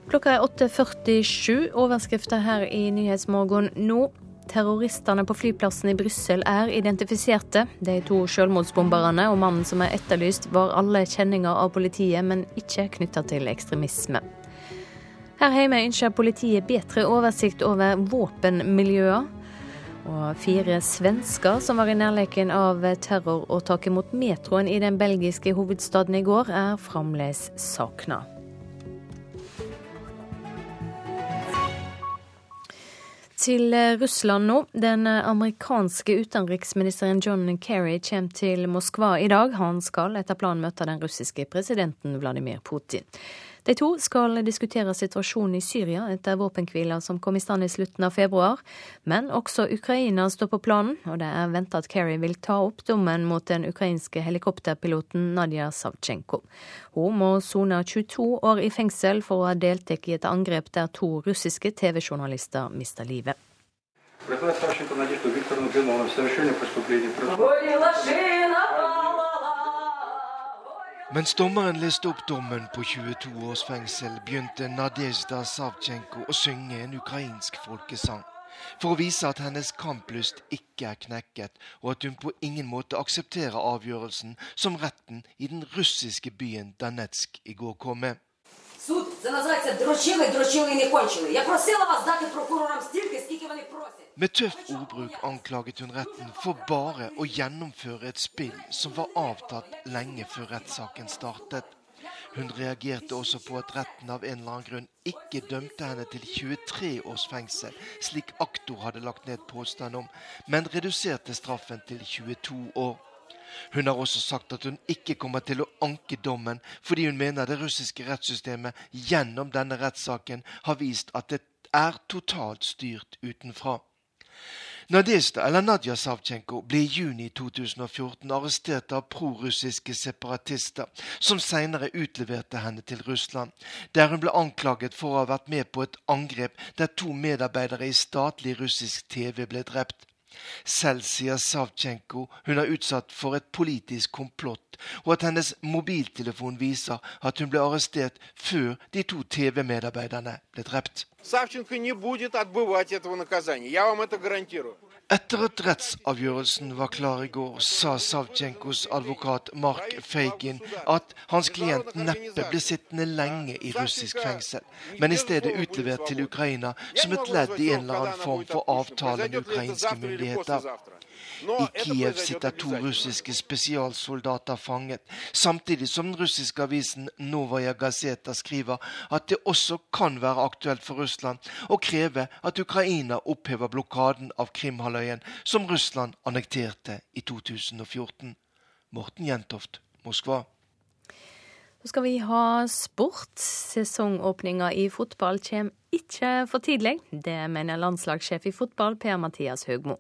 Klokka er 8.47. Overskrifter her i Nyhetsmorgen nå. Terroristene på flyplassen i Brussel er identifiserte. De to selvmordsbomberne og mannen som er etterlyst, var alle kjenninger av politiet, men ikke knytta til ekstremisme. Her hjemme ønsker politiet bedre oversikt over våpenmiljøer. Og fire svensker som var i nærleken av terroråtaket mot metroen i den belgiske hovedstaden i går, er fremdeles savna. Til Russland nå. Den amerikanske utenriksministeren John Kerry kommer til Moskva i dag. Han skal etter planen møte den russiske presidenten Vladimir Putin. De to skal diskutere situasjonen i Syria etter våpenhvila som kom i stand i slutten av februar. Men også Ukraina står på planen, og det er venta at Kerry vil ta opp dommen mot den ukrainske helikopterpiloten Nadia Savtsjenko. Hun må sone 22 år i fengsel for å ha deltatt i et angrep der to russiske TV-journalister mista livet. Горела шина, Mens dommeren leste opp dommen på 22 års fengsel, begynte Nadezjda Savchenko å synge en ukrainsk folkesang. For å vise at hennes kamplyst ikke er knekket, og at hun på ingen måte aksepterer avgjørelsen som retten i den russiske byen Danetsk i går kom med. Суд це називається дрочили, дрочили і не кончили. Я просила вас дати прокурорам стільки, скільки вони просять. Med tøff ordbruk anklaget hun retten for bare å gjennomføre et spill som var avtatt lenge før rettssaken startet. Hun reagerte også på at retten av en eller annen grunn ikke dømte henne til 23 års fengsel, slik aktor hadde lagt ned påstand om, men reduserte straffen til 22 år. Hun har også sagt at hun ikke kommer til å anke dommen, fordi hun mener det russiske rettssystemet gjennom denne rettssaken har vist at det er totalt styrt utenfra. Nadezjda, eller Nadja Savchenko, ble i juni 2014 arrestert av prorussiske separatister, som senere utleverte henne til Russland, der hun ble anklaget for å ha vært med på et angrep der to medarbeidere i statlig russisk TV ble drept. Selv sier Savchenko hun er utsatt for et politisk komplott, og at hennes mobiltelefon viser at hun ble arrestert før de to TV-medarbeiderne ble drept. Савченко не будет отбывать этого наказания. Я вам это гарантирую. Etter at rettsavgjørelsen var klar i går, sa Savchenkos advokat Mark Feigin at hans klient neppe ble sittende lenge i russisk fengsel, men i stedet utlevert til Ukraina som et ledd i en eller annen form for avtale med ukrainske myndigheter. I Kiev sitter to russiske spesialsoldater fanget, samtidig som den russiske avisen Novaja Gazeta skriver at det også kan være aktuelt for Russland å kreve at Ukraina opphever blokaden av Krimhalvøya, som Russland annekterte i 2014. Morten Jentoft, Moskva. Så skal vi ha sport. Sesongåpninga i fotball kommer ikke for tidlig. Det mener landslagssjef i fotball Per-Mathias Høgmo.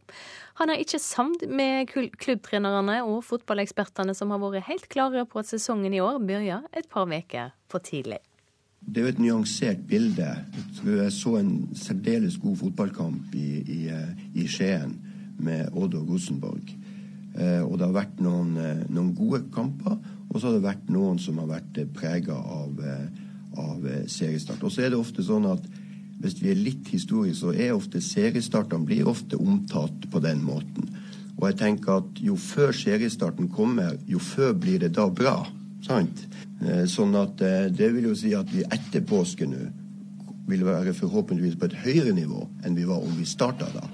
Han er ikke samd med klubbtrenerne og fotballekspertene som har vært helt klare på at sesongen i år begynner et par uker for tidlig. Det er jo et nyansert bilde. Jeg så en særdeles god fotballkamp i, i, i Skien med Odd og Rosenborg. Og det har vært noen, noen gode kamper, og så har det vært noen som har vært prega av, av seriestart. Og så er det ofte sånn at hvis vi er litt historiske, så er ofte seriestartene blir ofte omtalt på den måten. Og jeg tenker at jo før seriestarten kommer, jo før blir det da bra. Sant? Sånn at det vil jo si at vi etter påske nå vil være forhåpentligvis på et høyere nivå enn vi var om vi starta da.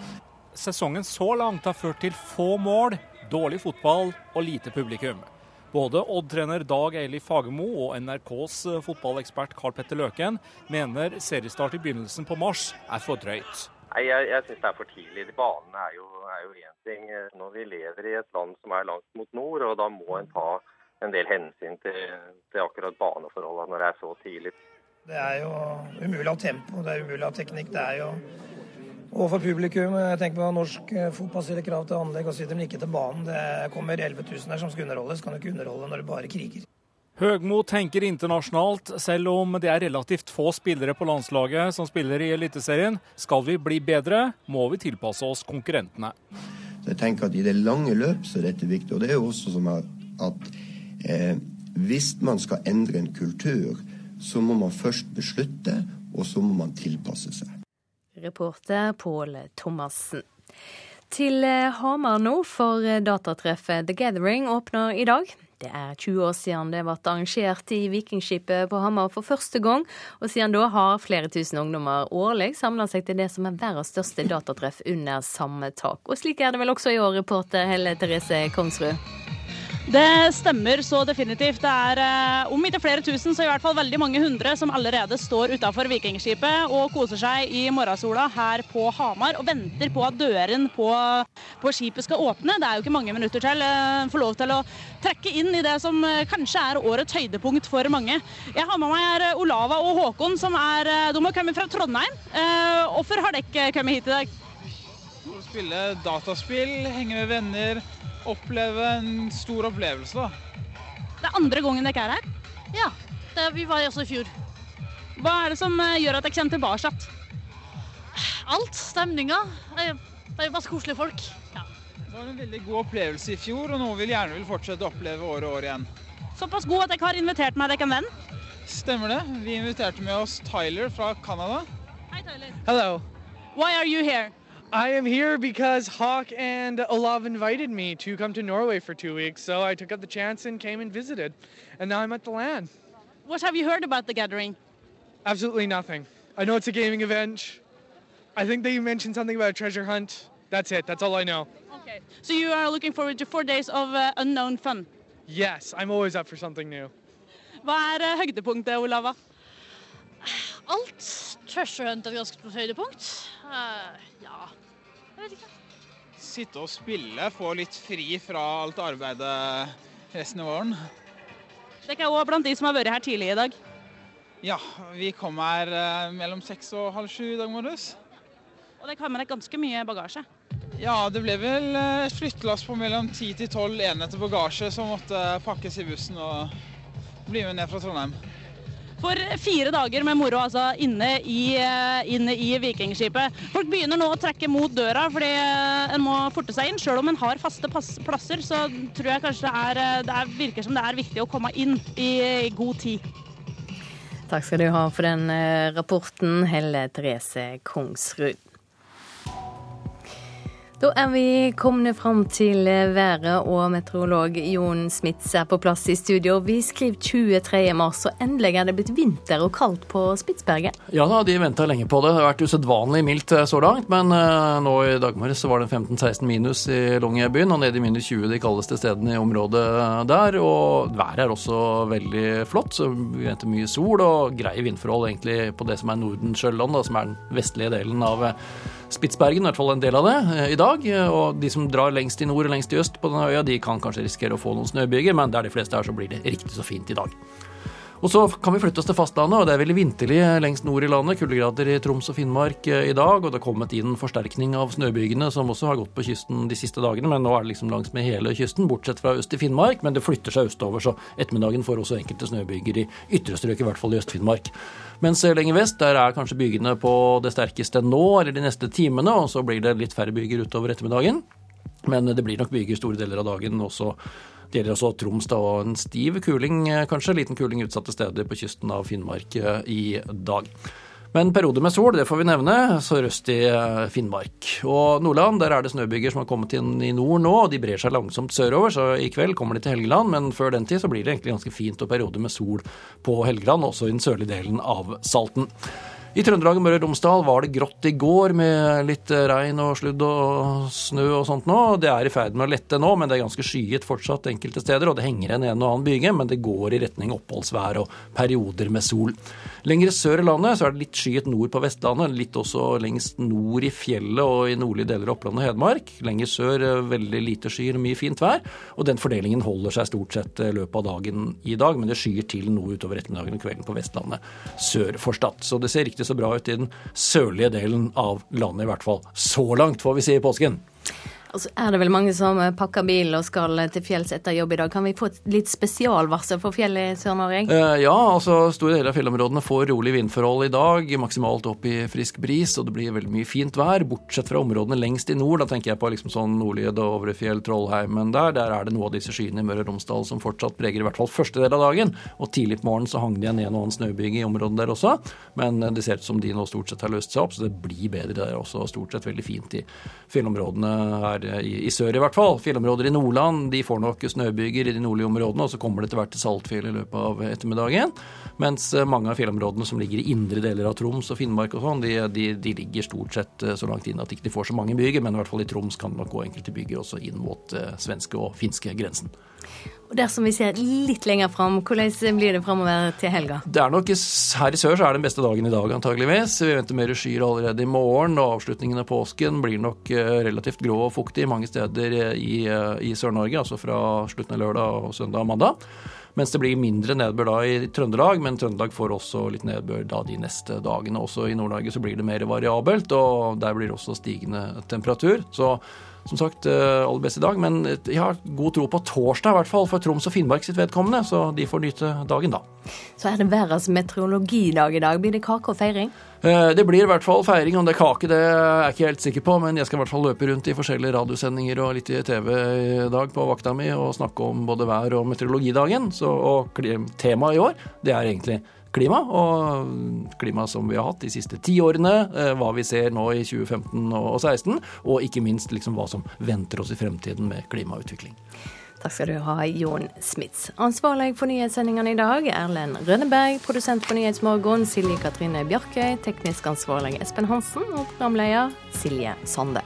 Sesongen så langt har ført til få mål, dårlig fotball og lite publikum. Både Odd-trener Dag Eilif Fagermo og NRKs fotballekspert Karl Petter Løken mener seriestart i begynnelsen på mars er for drøyt. Nei, Jeg, jeg syns det er for tidlig. Banene er jo én ting. Når vi lever i et land som er langt mot nord, og da må en ta en del hensyn til, til akkurat baneforholdene når det er så tidlig. Det er jo umulig å ha tempo, det er umulig å ha teknikk. Det er jo og for publikum, jeg tenker på Norsk fotball stiller krav til anlegg osv., men ikke til banen. Det kommer 11 000 her som skal underholdes. Kan du ikke underholde når du bare kriger. Høgmo tenker internasjonalt. Selv om det er relativt få spillere på landslaget som spiller i Eliteserien, skal vi bli bedre, må vi tilpasse oss konkurrentene. Så jeg tenker at I det lange løp så er dette viktig. og det er jo også som at eh, Hvis man skal endre en kultur, så må man først beslutte, og så må man tilpasse seg. Reporter Pål Thomassen. Til Hamar nå, for datatreffet The Gathering åpner i dag. Det er 20 år siden det ble arrangert i Vikingskipet på Hamar for første gang, og siden da har flere tusen ungdommer årlig samla seg til det som er verdens største datatreff under samme tak. Og slik er det vel også i år, reporter Helle Therese Kongsrud? Det stemmer så definitivt. Det er eh, om ikke flere tusen, så i hvert fall veldig mange hundre som allerede står utafor Vikingskipet og koser seg i morgensola her på Hamar og venter på at døren på, på skipet skal åpne. Det er jo ikke mange minutter til. En får lov til å trekke inn i det som eh, kanskje er årets høydepunkt for mange. Jeg har med meg her Olava og Håkon, som er, de har kommet fra Trondheim. Hvorfor har dere kommet hit i dag? Spille dataspill, henge med venner oppleve en stor opplevelse, da. Det er andre gangen dere er her? Ja, det, vi var også i fjor. Hva er det som gjør at dere kommer tilbake? Alt. Stemninga. Det er masse koselige folk. Ja. Det var en veldig god opplevelse i fjor, og noe vi gjerne vil fortsette å oppleve år og år igjen. Såpass god at dere har invitert meg dere en venn. Stemmer det. Vi inviterte med oss Tyler fra Canada. Hei, Tyler. Hello. Why are you here? I am here because Hawk and Olav invited me to come to Norway for two weeks, so I took up the chance and came and visited. And now I'm at the LAN. What have you heard about the gathering? Absolutely nothing. I know it's a gaming event. I think they mentioned something about a treasure hunt. That's it. That's all I know. Okay. So you are looking forward to four days of uh, unknown fun? Yes, I'm always up for something new. Hva er uh, høydepunktet, Olava? Alt. Treasure Hunt er et ganske høydepunkt. Eh, ja, jeg vet ikke. Sitte og spille, få litt fri fra alt arbeidet resten av våren. Dere er også blant de som har vært her tidlig i dag. Ja, vi kom her eh, mellom seks og halv sju i dag morges. Og dere har med dere ganske mye bagasje. Ja, det ble vel eh, et flyttelass på mellom ti til tolv enheter bagasje som måtte pakkes i bussen og bli med ned fra Trondheim. For fire dager med moro altså inne i, eh, inne i Vikingskipet. Folk begynner nå å trekke mot døra fordi eh, en må forte seg inn. Selv om en har faste plasser, så tror jeg kanskje det, er, eh, det er, virker som det er viktig å komme inn i, i god tid. Takk skal du ha for den rapporten, Helle Therese Kongsrud. Da er vi kommet fram til eh, været, og meteorolog Jon Smits er på plass i studio. Vi skriver 23. mars, og endelig er det blitt vinter og kaldt på Spitsbergen. Ja da, de venta lenge på det. Det har vært usedvanlig mildt eh, så langt. Men eh, nå i dag morges var det 15-16 minus i Longyearbyen, og ned i minus 20 de kaldeste stedene i området der. Og været er også veldig flott, så vi venter mye sol og greie vindforhold egentlig på det som er Nordensjøland, som er den vestlige delen av eh, er i hvert fall en del av det, eh, i dag. Og de som drar lengst i nord og lengst i øst på denne øya, de kan kanskje risikere å få noen snøbyger, men der de fleste er, så blir det riktig så fint i dag. Og så kan vi flytte oss til fastlandet, og det er veldig vinterlig lengst nord i landet. Kuldegrader i Troms og Finnmark eh, i dag, og det har kommet inn forsterkning av snøbygene som også har gått på kysten de siste dagene, men nå er det liksom langs med hele kysten, bortsett fra øst i Finnmark. Men det flytter seg østover, så ettermiddagen får også enkelte snøbyger i ytre strøk, i hvert fall i Øst-Finnmark. Mens lenger vest, der er kanskje bygene på det sterkeste nå, eller de neste timene, og så blir det litt færre byger utover ettermiddagen. Men det blir nok byger store deler av dagen også. Det gjelder også Troms da, og en stiv kuling, eh, kanskje. Liten kuling utsatte steder på kysten av Finnmark eh, i dag. Men perioder med sol, det får vi nevne. Sørøst i eh, Finnmark. Og Nordland, der er det snøbyger som har kommet inn i nord nå, og de brer seg langsomt sørover. Så i kveld kommer de til Helgeland, men før den tid så blir det egentlig ganske fint og perioder med sol på Helgeland, også i den sørlige delen av Salten. I Trøndelag og Møre og Romsdal var det grått i går med litt regn og sludd og snø og sånt nå. Det er i ferd med å lette nå, men det er ganske skyet fortsatt enkelte steder. Og det henger en en og annen byge, men det går i retning oppholdsvær og perioder med sol. Lenger sør i landet så er det litt skyet nord på Vestlandet, litt også lengst nord i fjellet og i nordlige deler av Oppland og Hedmark. Lenger sør eh, veldig lite skyer og mye fint vær. Og den fordelingen holder seg stort sett i løpet av dagen i dag, men det skyer til noe utover ettermiddagen og kvelden på Vestlandet sør for Stad. Så det ser riktig så bra ut i den sørlige delen av landet, i hvert fall. Så langt, får vi si, i påsken. Og så er det vel mange som pakker bil og skal til fjells etter jobb i dag. Kan vi få et litt spesialvarsel for fjellet i Sør-Norge? Eh, ja, altså store deler av fjellområdene får rolig vindforhold i dag. Maksimalt opp i frisk bris, og det blir veldig mye fint vær. Bortsett fra områdene lengst i nord. Da tenker jeg på liksom sånn nordlige Ovrefjell, Trollheimen der. Der er det noe av disse skyene i Møre og Romsdal som fortsatt preger i hvert fall første del av dagen. Og tidlig på morgenen så hang det igjen en og annen snøbyge i området der også. Men det ser ut som de nå stort sett har løst seg opp, så det blir bedre der også. Stort sett veldig fint i fjellområdene her i, i sør i hvert fall. Fjellområder i Nordland de får nok snøbyger i de nordlige områdene, og så kommer det etter hvert til Saltfjell i løpet av ettermiddagen. Mens eh, mange av fjellområdene som ligger i indre deler av Troms og Finnmark og sånn, de, de, de, ligger stort sett eh, så langt inn at de ikke får så mange byger, men i hvert fall i Troms kan det nok gå enkelte byger også inn mot eh, svenske og finske grensen. Og dersom vi ser litt lenger fram, hvordan blir det framover til helga? Det er nok, Her i sør så er det den beste dagen i dag, antageligvis. Vi venter mer skyer allerede i morgen, og avslutningen av påsken blir nok relativt grå og fuktig mange steder i, i Sør-Norge, altså fra slutten av lørdag og søndag og mandag. Mens det blir mindre nedbør da i Trøndelag, men Trøndelag får også litt nedbør da de neste dagene. Også i Nord-Norge så blir det mer variabelt, og der blir det også stigende temperatur. Så som sagt, eh, aller best i dag. Men jeg har god tro på torsdag, i hvert fall for Troms og Finnmark sitt vedkommende. Så de får nyte dagen da. Så er det verdens meteorologidag i dag. Blir det kake og feiring? Eh, Det blir i hvert fall feiring. Om det er kake, det er jeg ikke helt sikker på. Men jeg skal i hvert fall løpe rundt i forskjellige radiosendinger og litt i TV i dag på vakta mi og snakke om både vær- og meteorologidagen. Så, og temaet i år, det er egentlig klima. Og klima som vi har hatt de siste ti årene. eh, Hva vi ser nå i 2015 og 2016. Og ikke minst liksom hva som venter oss i fremtiden med klimautvikling. Takk skal du ha, Jon Smits. Ansvarlig for nyhetssendingene i dag, Erlend Rønneberg. Produsent for Nyhetsmorgen, Silje Katrine Bjarkøy. Teknisk ansvarlig Espen Hansen. Og programleder Silje Sande.